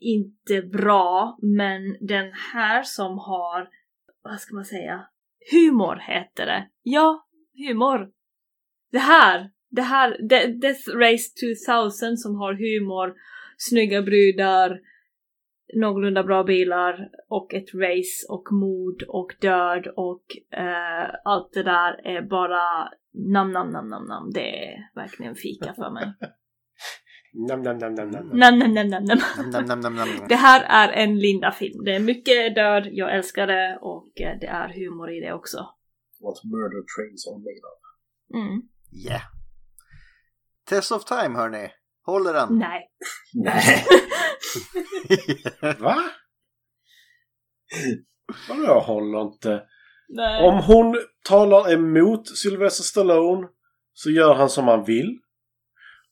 inte bra, men den här som har, vad ska man säga, humor heter det. Ja, humor. Det här, det här, De- Death Race 2000 som har humor, snygga brudar, någorlunda bra bilar och ett race och mord och död och eh, allt det där är bara nam nam nam nam nam. Det är verkligen fika för mig. Nam, nam, nam, nam, nam. nam nam nam nam nam. Nam, nam, nam, nam, nam. Det här är en Linda-film. Det är mycket död, jag älskar det och eh, det är humor i det också. What murder trains are made of. Mm. Yeah. Test of time hörni. Håller den? Nej. Nej. <laughs> Va? Vadå jag håller inte? Nej. Om hon talar emot Sylvester Stallone så gör han som han vill.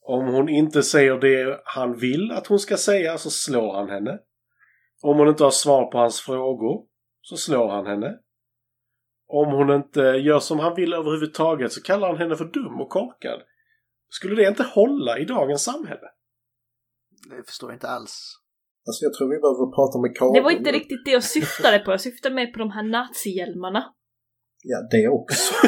Om hon inte säger det han vill att hon ska säga så slår han henne. Om hon inte har svar på hans frågor så slår han henne. Om hon inte gör som han vill överhuvudtaget så kallar han henne för dum och korkad. Skulle det inte hålla i dagens samhälle? Det förstår jag inte alls. Alltså jag tror vi behöver prata med Karin. Det var inte riktigt det jag syftade på. Jag syftade mer på de här nazihjälmarna. Ja, det också. <laughs>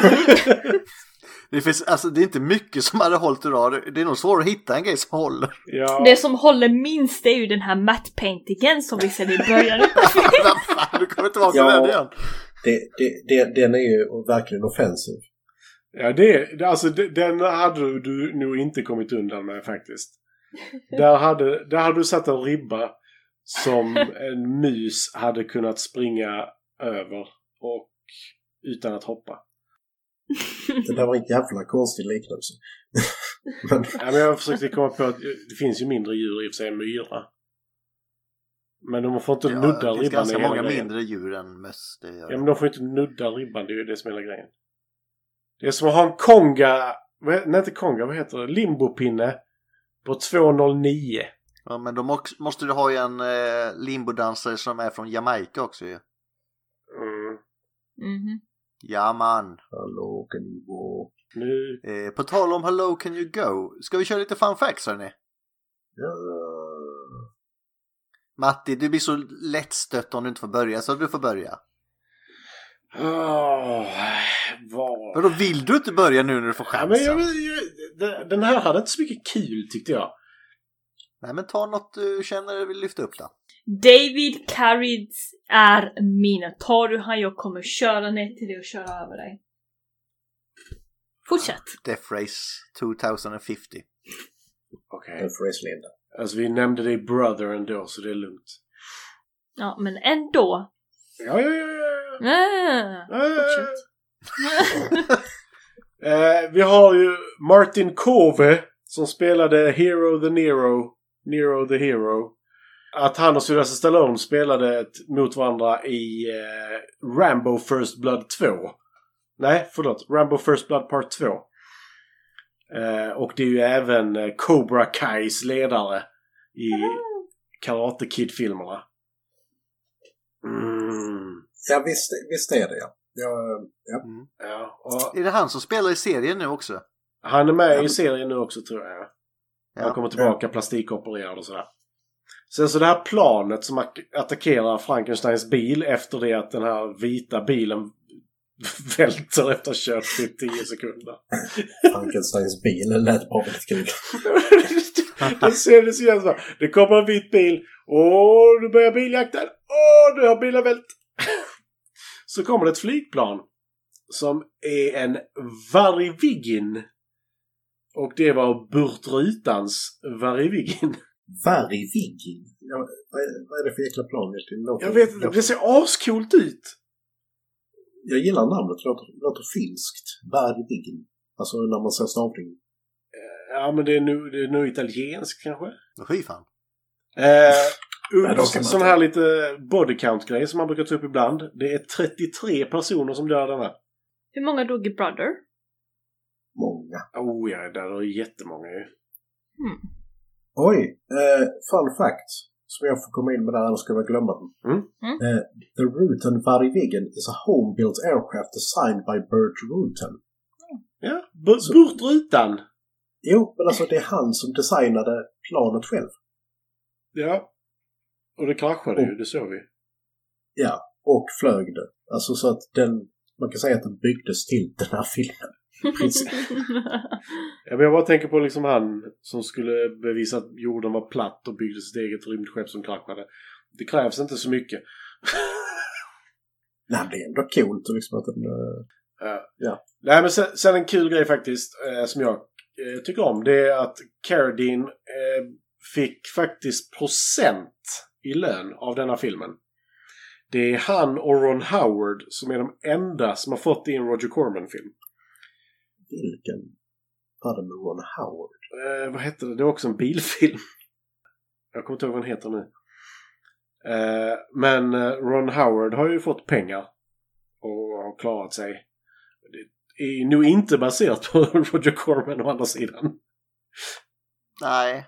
Det, finns, alltså, det är inte mycket som hade hållit idag. Det är nog svårt att hitta en grej som håller. Ja. Det som håller minst är ju den här matte paintingen som vi ser i början. <laughs> Vad fan, du kommer tillbaka Ja. till den igen. det, det, det, den är ju verkligen offensiv. Ja, det, alltså den hade du nog inte kommit undan med faktiskt. <laughs> Där hade, där hade du satt en ribba som <laughs> en mus hade kunnat springa över och utan att hoppa. Det där var en jävla konstig liknelse. <laughs> Men Ja, men jag försökte komma på att det finns ju mindre djur i och för sig än myra. Men de får inte Ja, nudda det finns ribban. ganska många grejen. mindre djur än möss. Ja, men de får inte nudda ribban. Det är ju det som är hela grejen. Det är som att ha en konga... Nej, inte konga. Vad heter det? Limbopinne på 209. Ja, men då måste du ha en eh, limbodansare som är från Jamaica också ju. Mm. Mhm. Ja man. hallå, kan ni gå? Nu... Eh, på tal om Hello Can You Go. Ska vi köra lite fun facts hörni? Ja. Matti, du blir så lättstött om du inte får börja så du får börja. Åh, vad... Men då vill du inte börja nu när du får Ja, chansen? men jag, jag, den- här hade inte så mycket kul tyckte jag. Nej men ta något du känner vill lyfta upp då. David Carrids är min. Tar du han, jag kommer köra ner till dig och köra över dig. Fortsätt. Death Race 2050. Okej. Okay. För Linda. Alltså vi nämnde det i Brother ändå så det är lugnt. Ja, men ändå. Ja, ja, ja, ja. Ah, fortsätt. <laughs> Eh, vi har ju Martin Kove som spelade Hero the Nero. Nero the Hero. att han och Sylvester Stallone spelade ett, mot varandra i eh, Rambo First Blood 2. Nej, förlåt. Rambo First Blood Part 2. Eh, och det är ju även eh, Cobra Kais ledare i Karate Kid-filmerna. Mm. Ja, visst, visst är det ja. ja, ja. Ja, och Är det han som spelar i serien nu också? han är med i serien nu också tror jag. Han kommer tillbaka plastikopererad och sådär. Sen så det här planet som ack- attackerar Frankensteins bil efter det att den här vita bilen <laughs> välter efter att ha kört i 10 sekunder. <laughs> Frankensteins bil lät bara väldigt kul. det ser det så jävla. Det kommer en vit bil. Åh, nu börjar biljakten. Åh, nu har bilen vält. Så kommer det ett flygplan. Som är en Varivigin. Och det var Burt Rutans Varivigin. Varivigin? Ja, vad, är, vad är det för jäkla plan? Låter- Jag vet inte, det ser ascoolt ut. Jag gillar namnet. Det låter, låter finskt. Varivigin. Alltså när man ser stavningen. Ja, men det är nu, det är italienskt kanske. Fy fan. Eh, Man sån här lite body count-grej som man brukar ta upp ibland. Det är 33 personer som dör den här. Hur många dog i Brother? Många. Oh ja, där är jättemånga ju. Oj! Eh, fun fact. Som jag får komma in med där, annars skulle jag glömma den. Mm. Mm. Eh, the Rutan Varivigin is a home-built aircraft designed by Burt Rutan. Ja, Burt Rutan. Jo, men alltså det är han som designade planet själv. Ja. Och det kraschade ju, det såg vi. Ja, och flög det. Alltså så att den, man kan säga att den byggdes till den här filmen. <laughs> Ja, men jag bara tänker på liksom han som skulle bevisa att jorden var platt och byggde sitt eget rymdskepp som kraschade. Det krävs inte så mycket. Nej, det är ändå coolt liksom att den... Ja. Ja. Nej, men sen, sen en kul grej faktiskt eh, som jag eh, tycker om. Det är att Carradine eh, fick faktiskt procent i lön av denna filmen. Det är han och Ron Howard som är de enda som har fått i en Roger Corman-film. Vilken var det med Ron Howard? Eh, vad hette det? Det är också en bilfilm. <laughs> Jag kommer inte ihåg vad den heter nu. Eh, men eh, Ron Howard har ju fått pengar och har klarat sig. Det är nog inte baserat på <laughs> Roger Corman å andra sidan. Nej.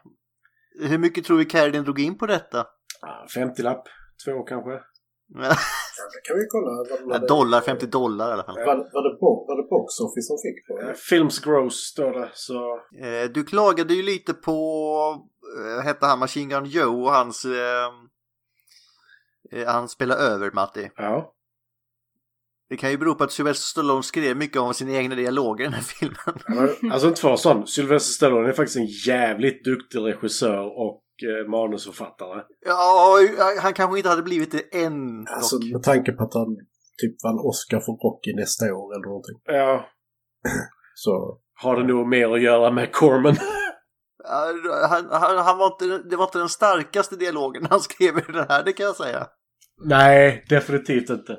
Hur mycket tror vi Carradine drog in på detta? Ah, 50-lapp, två kanske. Ja, det kan vi kolla. Vad Ja, dollar, 50 dollar i alla fall. Var, var, det, var det Box Office som fick på Eh, det? Films Gross står det, så... Eh, Du klagade ju lite på, eh, hette han Machine Gun Joe och hans, eh, eh, han spelar över Matti. Ja. Det kan ju bero på att Sylvester Stallone skrev mycket om sina egna dialoger i den här filmen. Men, Alltså inte för sån. Sylvester Stallone är faktiskt en jävligt duktig regissör och eh, manusförfattare. Ja, han kanske inte hade blivit det än. dock. Alltså med tanke på att han typ vann Oscar för Rocky nästa år eller någonting. Ja. <clears throat> Så Har det nog mer att göra med Corman. <laughs> Ja, Han, han, han var inte, det var inte den starkaste dialogen han skrev i den här, det kan jag säga. Nej, definitivt inte.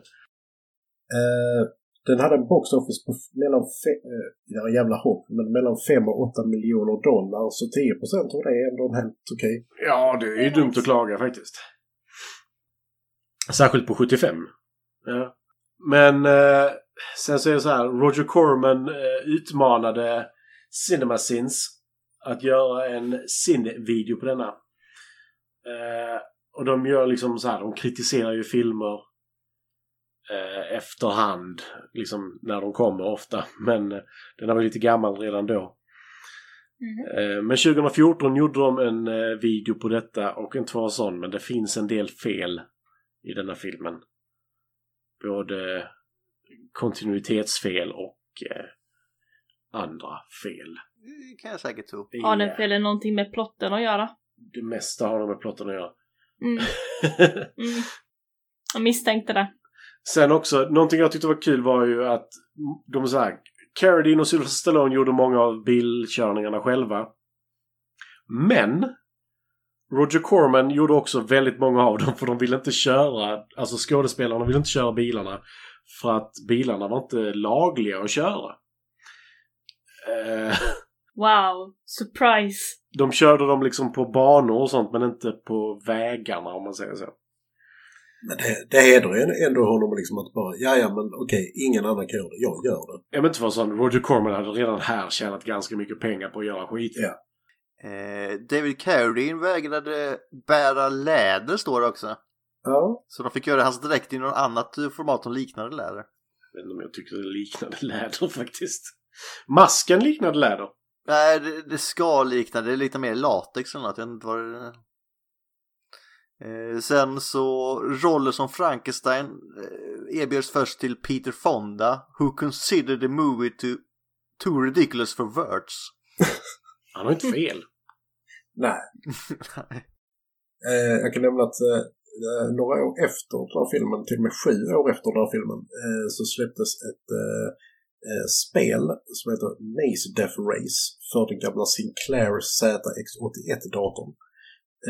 Eh, den hade en box office på mellan fe- eh, ja, jävla hopp, men mellan 5 och 8 miljoner dollar. Så 10 procent av det är ändå helt okej. Ja, det är ju dumt att klaga faktiskt. Särskilt på 75. Ja. Men eh, sen så är det så här. Roger Corman eh, utmanade CinemaSins att göra en sin-video på denna. Eh, och de gör liksom så här. De kritiserar ju filmer eh, efterhand. Liksom när de kommer ofta. Men eh, den var lite gammal redan då. Eh, Men 2014 gjorde de en eh, video på detta och vara sån men det finns en del fel i denna filmen. Både kontinuitetsfel och eh, andra fel. Det kan jag säkert tro. Har den eh, felen någonting med plotten att göra? Det mesta har de med plotten att göra. Mm. <laughs> Mm. Jag misstänkte det. Sen också, någonting jag tyckte var kul var ju att de så här, Carradine och Sylvester Stallone gjorde många av bilkörningarna själva. Men Roger Corman gjorde också väldigt många av dem för de ville inte köra, alltså skådespelarna ville inte köra bilarna för att bilarna var inte lagliga att köra. Eh, <laughs> Wow, surprise. De körde dem liksom på banor och sånt men inte på vägarna om man säger så. Men det, det hedrar ju ändå honom liksom att bara, ja ja men okej, ingen annan kan göra det, jag gör det. Jag vet inte vad sån, Roger Corman hade redan här tjänat ganska mycket pengar på att göra skit. Ja. Eh, David Carradine vägrade bära läder står det också. Ja. Så de fick göra hans dräkt i något annat format som liknade läder. Jag vet inte om jag tycker det liknade läder <laughs> faktiskt. Masken liknade läder. Nej, det, det ska likna, det är lite mer latex eller något. Jag vet inte vad det eh, Sen så roller som Frankenstein eh, erbjöds först till Peter Fonda who considered the movie to too ridiculous for words. <laughs> Han har inte fel. Nej. <laughs> Eh, jag kan nämna att eh, några år efter den här filmen, till och med sju år efter den här filmen, eh, så släpptes ett eh, eh, spel som heter Maze Death Race för den gamla Sinclair ZX81-datorn.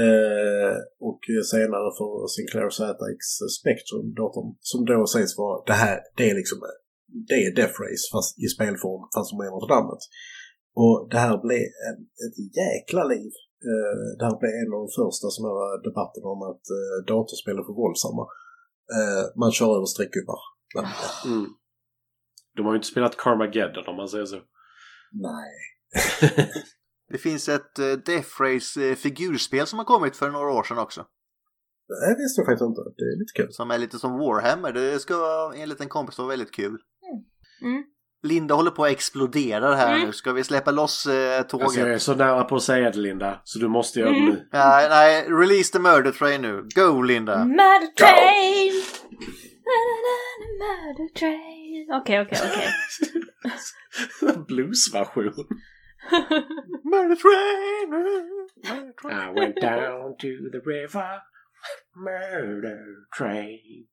Eh, och senare för Sinclair ZX Spectrum-datorn som då sägs vara det här, det är liksom det är Death Race fast i spelform fast som är något annat. Och det här blev en, ett jäkla liv. Eh, det här blev en av de första sådana debatterna om att eh, datorspel är för våldsamma. Eh, man kör över streckgubbar. Mm. De har ju inte spelat Carmageddon om man säger så. nej. <laughs> Det finns ett eh, Death Race eh, figurspel som har kommit för några år sedan också. Det visste jag faktiskt inte. Det är lite kul. Som är lite som Warhammer. Det ska enligt en kompis vara väldigt kul. Mm. Linda håller på att explodera här Mm. nu. Ska vi släppa loss eh, tåget? Alltså jag är så nära på att säga det Linda. Så du måste göra det Mm. nu. Nej, nej, release the murder train nu. Go Linda! Murder train! Murder train. Okej, okej, okej. <laughs> Bluesversion. Murder train! Murder train. I went down to the river. Murder train.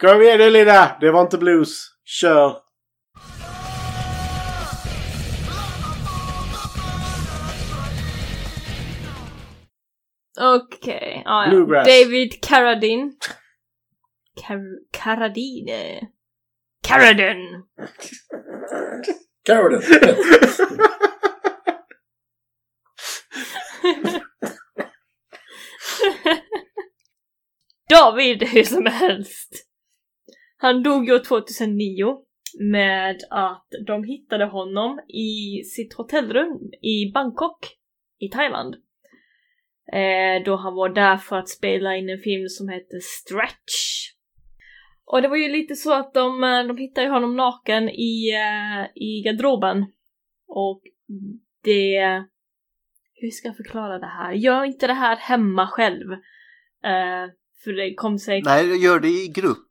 Kom igen nu Linda! Det var inte blues. Kör! Okej, ja, ja. Bluegrass. David Carradine. Car- Carradine. Carradine! <laughs> Carolyn! <laughs> David hur som helst. Han dog ju 2009 med att de hittade honom i sitt hotellrum i Bangkok i Thailand. Eh, då han var där för att spela in en film som hette Stretch. Och det var ju lite så att de, eh, de hittade honom naken i, eh, i garderoben. Och det... Hur ska jag förklara det här? Gör inte det här hemma själv. Eh, för det kom sig... Nej, gör det i grupp.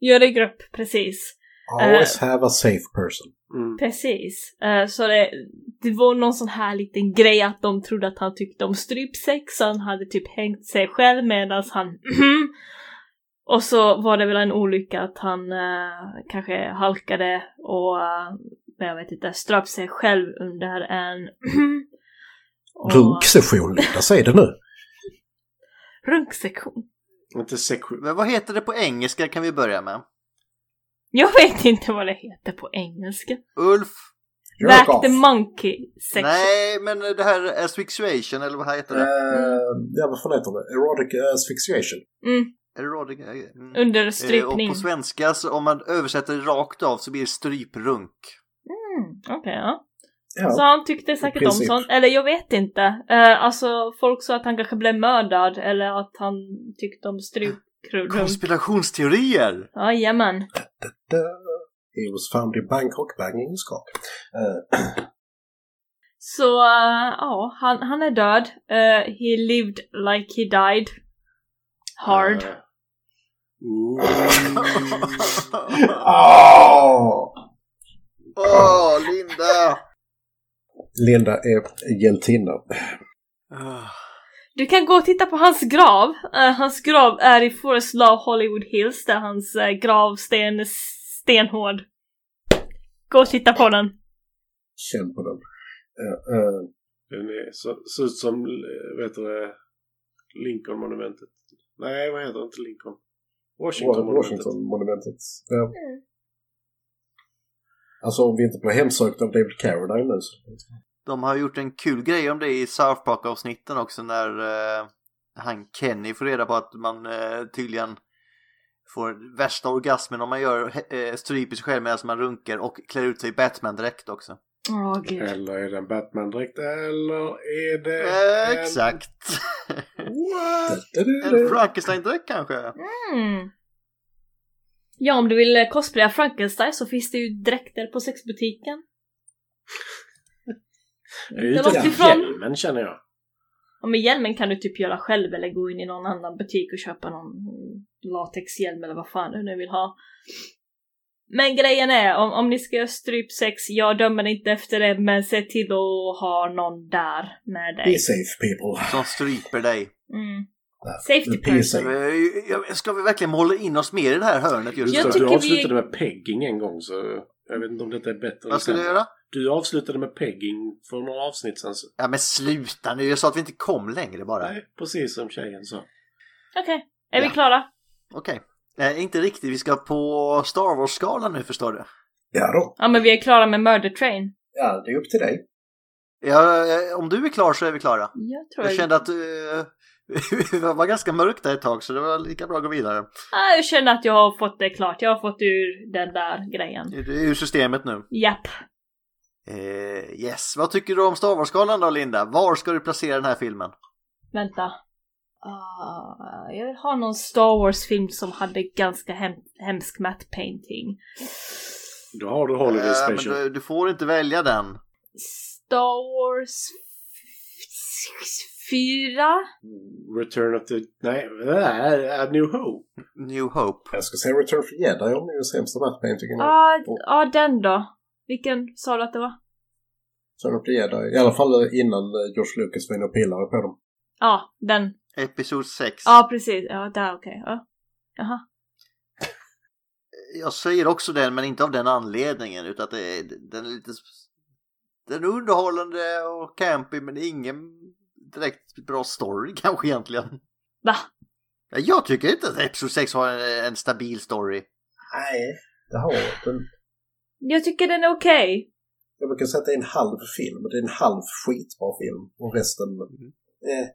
Gör det i grupp, precis. Always have a safe person. Mm. Precis. Eh, så det, det var någon sån här liten grej att de trodde att han tyckte om strypsex, så han hade typ hängt sig själv medan han <clears throat> Och så var det väl en olycka att han eh, kanske halkade och, eh, jag vet inte, ströp sig själv under en <clears throat> och- Runksession, Linda. Säg det nu. <laughs> Runksektion. Inte sektion. Men vad heter det på engelska kan vi börja med? Jag vet inte vad det heter på engelska. Ulf? Jerk Back the monkey section. Nej, men det här asphyxiation eller vad heter det? Eh, ja, vad fan heter det? Erotic asphyxiation. Mm, Erotic, mm. under Eh, Och på svenska, så om man översätter det rakt av så blir det stryprunk. Mm, Okej, ja. Ja. Så han tyckte säkert om sånt. Eller jag vet inte. Eh, alltså folk sa att han kanske blev mördad eller att han tyckte om stryprunk. Konspirationsteorier! Jajamän. He was found in Bangkok banging his cock. Eh, <clears throat> Så eh, ja, han, han är död. Eh, he lived like he died. Hard. Eh. Åh! <laughs> Åh, Linda! Linda är hjältinna. Du kan gå och titta på hans grav. Eh, hans grav är i Forest Law Hollywood Hills där hans uh, gravsten är stenhård. Gå och titta på den. Känn på den. Eh, eh, Den är, så, ser ut som, eh, vet du det, Lincoln-monumentet. Nej, vad heter det? Inte Lincoln. Washington-monumentet. Washington-monumentet. Ja. Alltså om vi inte blir hemsökta av David Carradine nu så... De har gjort en kul grej om det i South Park-avsnitten också när eh, han Kenny får reda på att man eh, tydligen får värsta orgasmen om man gör eh, stryper sig själv medan man runkar och klär ut sig i Batman-dräkt också. Gud. Eller är det en Batman-dräkt eller är det Eh, en... exakt! <laughs> En Frankenstein-dräkt kanske? Mm. Ja, om du vill eh, cosplaya Frankenstein så finns det ju dräkter på sexbutiken. Det låter ifrån. hjälmen känner jag. Och med hjälmen kan du typ göra själv eller gå in i någon annan butik och köpa någon latexhjälm eller vad fan du nu vill ha. Men grejen är, om, om ni ska göra strypsex, jag dömer inte efter det, men se till att ha någon där med Be dig. safe people. Som stryper dig. Mm. Safety be person. Eh, Ska vi verkligen måla in oss mer i det här hörnet just Jag nu? Du vi- avslutade med pegging en gång så jag vet inte om detta är bättre Vad ska du göra? Du avslutade med pegging för några avsnitt sen. Så... Ja men sluta nu, jag sa att vi inte kom längre bara. Nej, precis som tjejen sa. Okej, är vi Ja. klara? Okej. Eh, inte riktigt, vi ska på Star Wars-skalan nu förstår du. Ja då. Ja, men vi är klara med Murder Train. Ja, det är upp till dig. Ja, eh, om du är klar så är vi klara. Jag tror Jag kände att uh, <laughs> det var ganska mörkt där ett tag så det var lika bra att gå vidare. Ah, jag känner att jag har fått det klart. Jag har fått ur den där grejen. Är ur systemet nu. Japp. Eh, yes, vad tycker du om Star Wars-skalan då Linda? Var ska du placera den här filmen? Vänta. Ah, jag vill ha någon Star Wars-film som hade ganska hem hemsk matte painting. Då har du Holiday Eh, men Special. du, du får inte välja den. Star Wars... f- Fyra? Return of the... Nej, äh, A New Hope. New Hope. Jag ska säga Return for Jedi om det är den sämsta mattpaintingen. Ja, ah, den då. Vilken sa du att det var? Return of the Jedi. I alla fall innan eh, George Lucas var inne och pillade på dem. Ja, den. Episod 6. Ja, precis. Ja, där okej. Ja. Jaha. Jag säger också den, men inte av den anledningen. Utan att det är, den är lite... Den är underhållande och campy, men det är ingen direkt bra story <laughs> kanske egentligen. Va? Ja, Jag tycker inte att Episod 6 har en, en stabil story. Nej, det har den. Jag tycker den är okej. Jag brukar säga att det är en halv film. Det är en halv skitbra film. Och resten... Eh,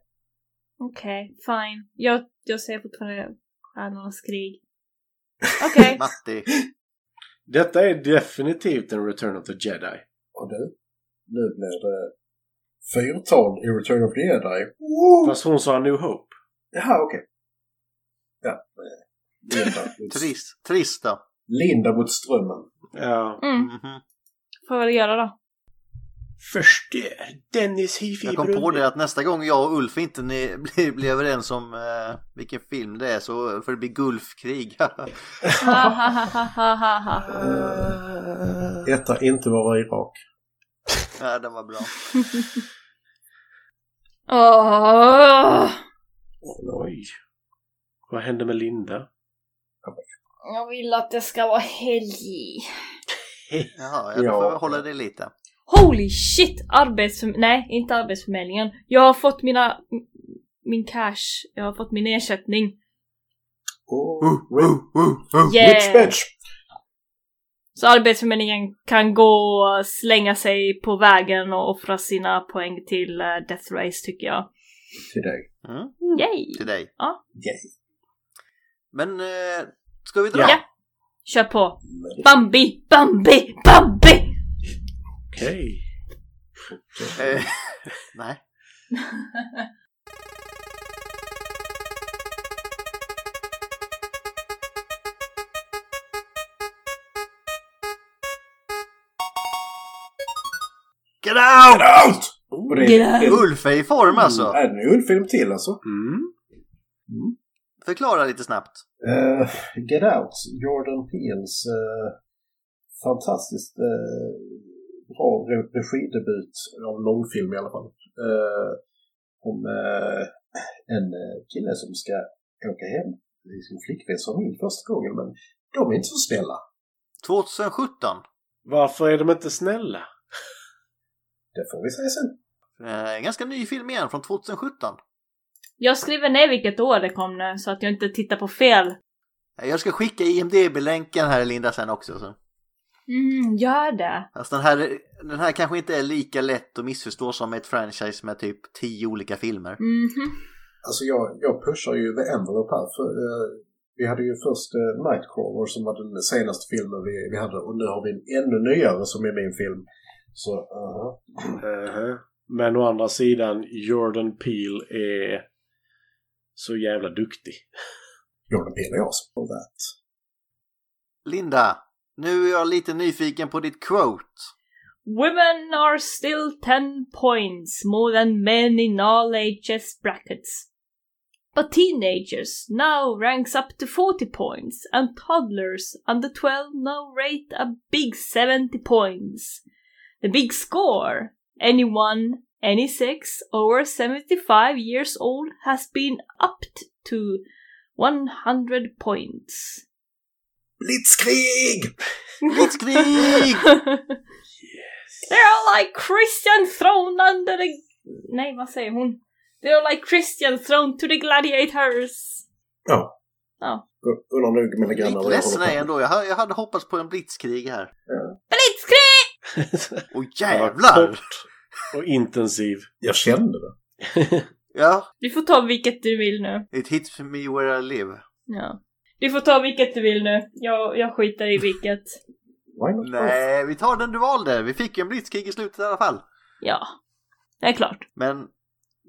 Okej, fine. Jag, jag säger fortfarande Stjärnornas krig. <laughs> Okej. Matti. Detta är definitivt en Return of the Jedi. och du, nu blir det fyrtal i Return of the Jedi. Woo! Fast hon sa New Hope. Jaha, okej. Ja. eh, Linda, mot, <laughs> Trist. Trist då. Linda mot strömmen. Ja. Mm, Mhm. får jag väl göra då. Förstör Dennis hifi Jag kom på det att nästa gång jag och Ulf inte ni, <laughs> blir, blir överens om eh, vilken film det är så får det bli Gulfkrig. <laughs> Etta, inte vara Irak. ja, den var bra. <laughs> Åh! Oj. Vad hände med Linda? Jag vill att det ska vara helg. Jaha, ja, då Ja. får hålla det lite. Holy shit! Arbetsförm... Nej, inte Arbetsförmedlingen. Jag har fått mina... Min cash. Jag har fått min ersättning. Oh, Uh, uh, uh. Yeah! rich bitch! Så Arbetsförmedlingen kan gå och slänga sig på vägen och offra sina poäng till eh, Death Race tycker jag. Till dig. Mm, Yay! till dig. Yay. Men eh, ska vi dra? Ja. Kör på! Bambi! Bambi! Bambi! Okej. Eh, nej. Get out! Out! Och det Get är, out. Ulf är i form alltså. är det en Ulf-film till alltså? Mm. Förklara lite snabbt. Eh, Get Out, Jordan Peels uh, fantastiskt eh, bra re- regidebut av långfilm i alla fall. Eh, om eh, en eh, kille som ska åka hem till sin flickväns familj första gången men de är inte så snälla. 2017. Varför är de inte snälla? Det får vi säga sen. Eh, en ganska ny film igen från 2017. Jag skriver ner vilket år det kom nu så att jag inte tittar på fel. Eh, Jag ska skicka IMDB-länken här Linda sen också. Så. Mm, gör det. Alltså den här, den här kanske inte är lika lätt att missförstå som ett franchise med typ tio olika filmer. Mhm. Alltså jag, jag pushar ju The Envelope här. För, eh, vi hade ju först eh, Nightcrawler som var den senaste filmen vi, vi hade och nu har vi en ännu nyare som är min film. Så, aha. Mhm. Men å andra sidan, Jordan Peele är så jävla duktig. Jordan Peele är awesome for that. Linda, nu är jag lite nyfiken på ditt quote. Women are still 10 points more than men in all ages brackets. But teenagers now ranks up to 40 points, and toddlers under 12 now rate a big 70 points. The big score, anyone, any sex over 75 years old has been upped to 100 points. Blitzkrig! Blitzkrig! They're like Christian thrown under the... Nej, vad säger hon? They're like Christian thrown to the gladiators. Ja. Ja. Undrar nog mina grannar vad jag ledsen håller är jag på med. ändå. Jag hade, jag hade hoppats på en blitzkrig här. Blitzkrig! <laughs> Åh Ja, jävlar! kort och intensiv. Jag kände det. Ja, Du får ta vilket du vill nu. it hits me where I live. Ja. Du får ta vilket du vill nu. Jag, jag skiter i vilket. Nej, vi tar den du valde. Vi fick ju en blitzkrig i slutet i alla fall. Ja. Det är klart. Men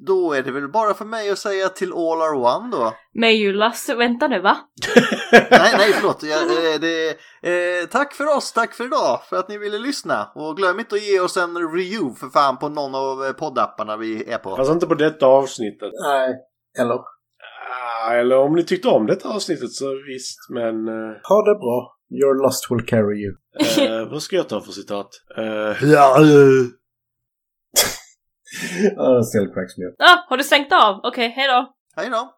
då är det väl bara för mig att säga till all are one då. Men Julas, vänta nu va? <laughs> nej, nej, förlåt. Jag, eh, det, eh, tack för oss, tack för idag, för att ni ville lyssna. Och glöm inte att ge oss en review för fan på någon av eh, poddapparna vi är på. Fast inte på detta avsnittet. Nej. Eller? Eller om ni tyckte om detta avsnittet så visst, men... eh, Ha det bra. Your lust will carry you. eh, <laughs> vad ska jag ta för citat? Uh, uh, still cracks me up. Ah, har du stängt av? Okej, hejdå. Hej då!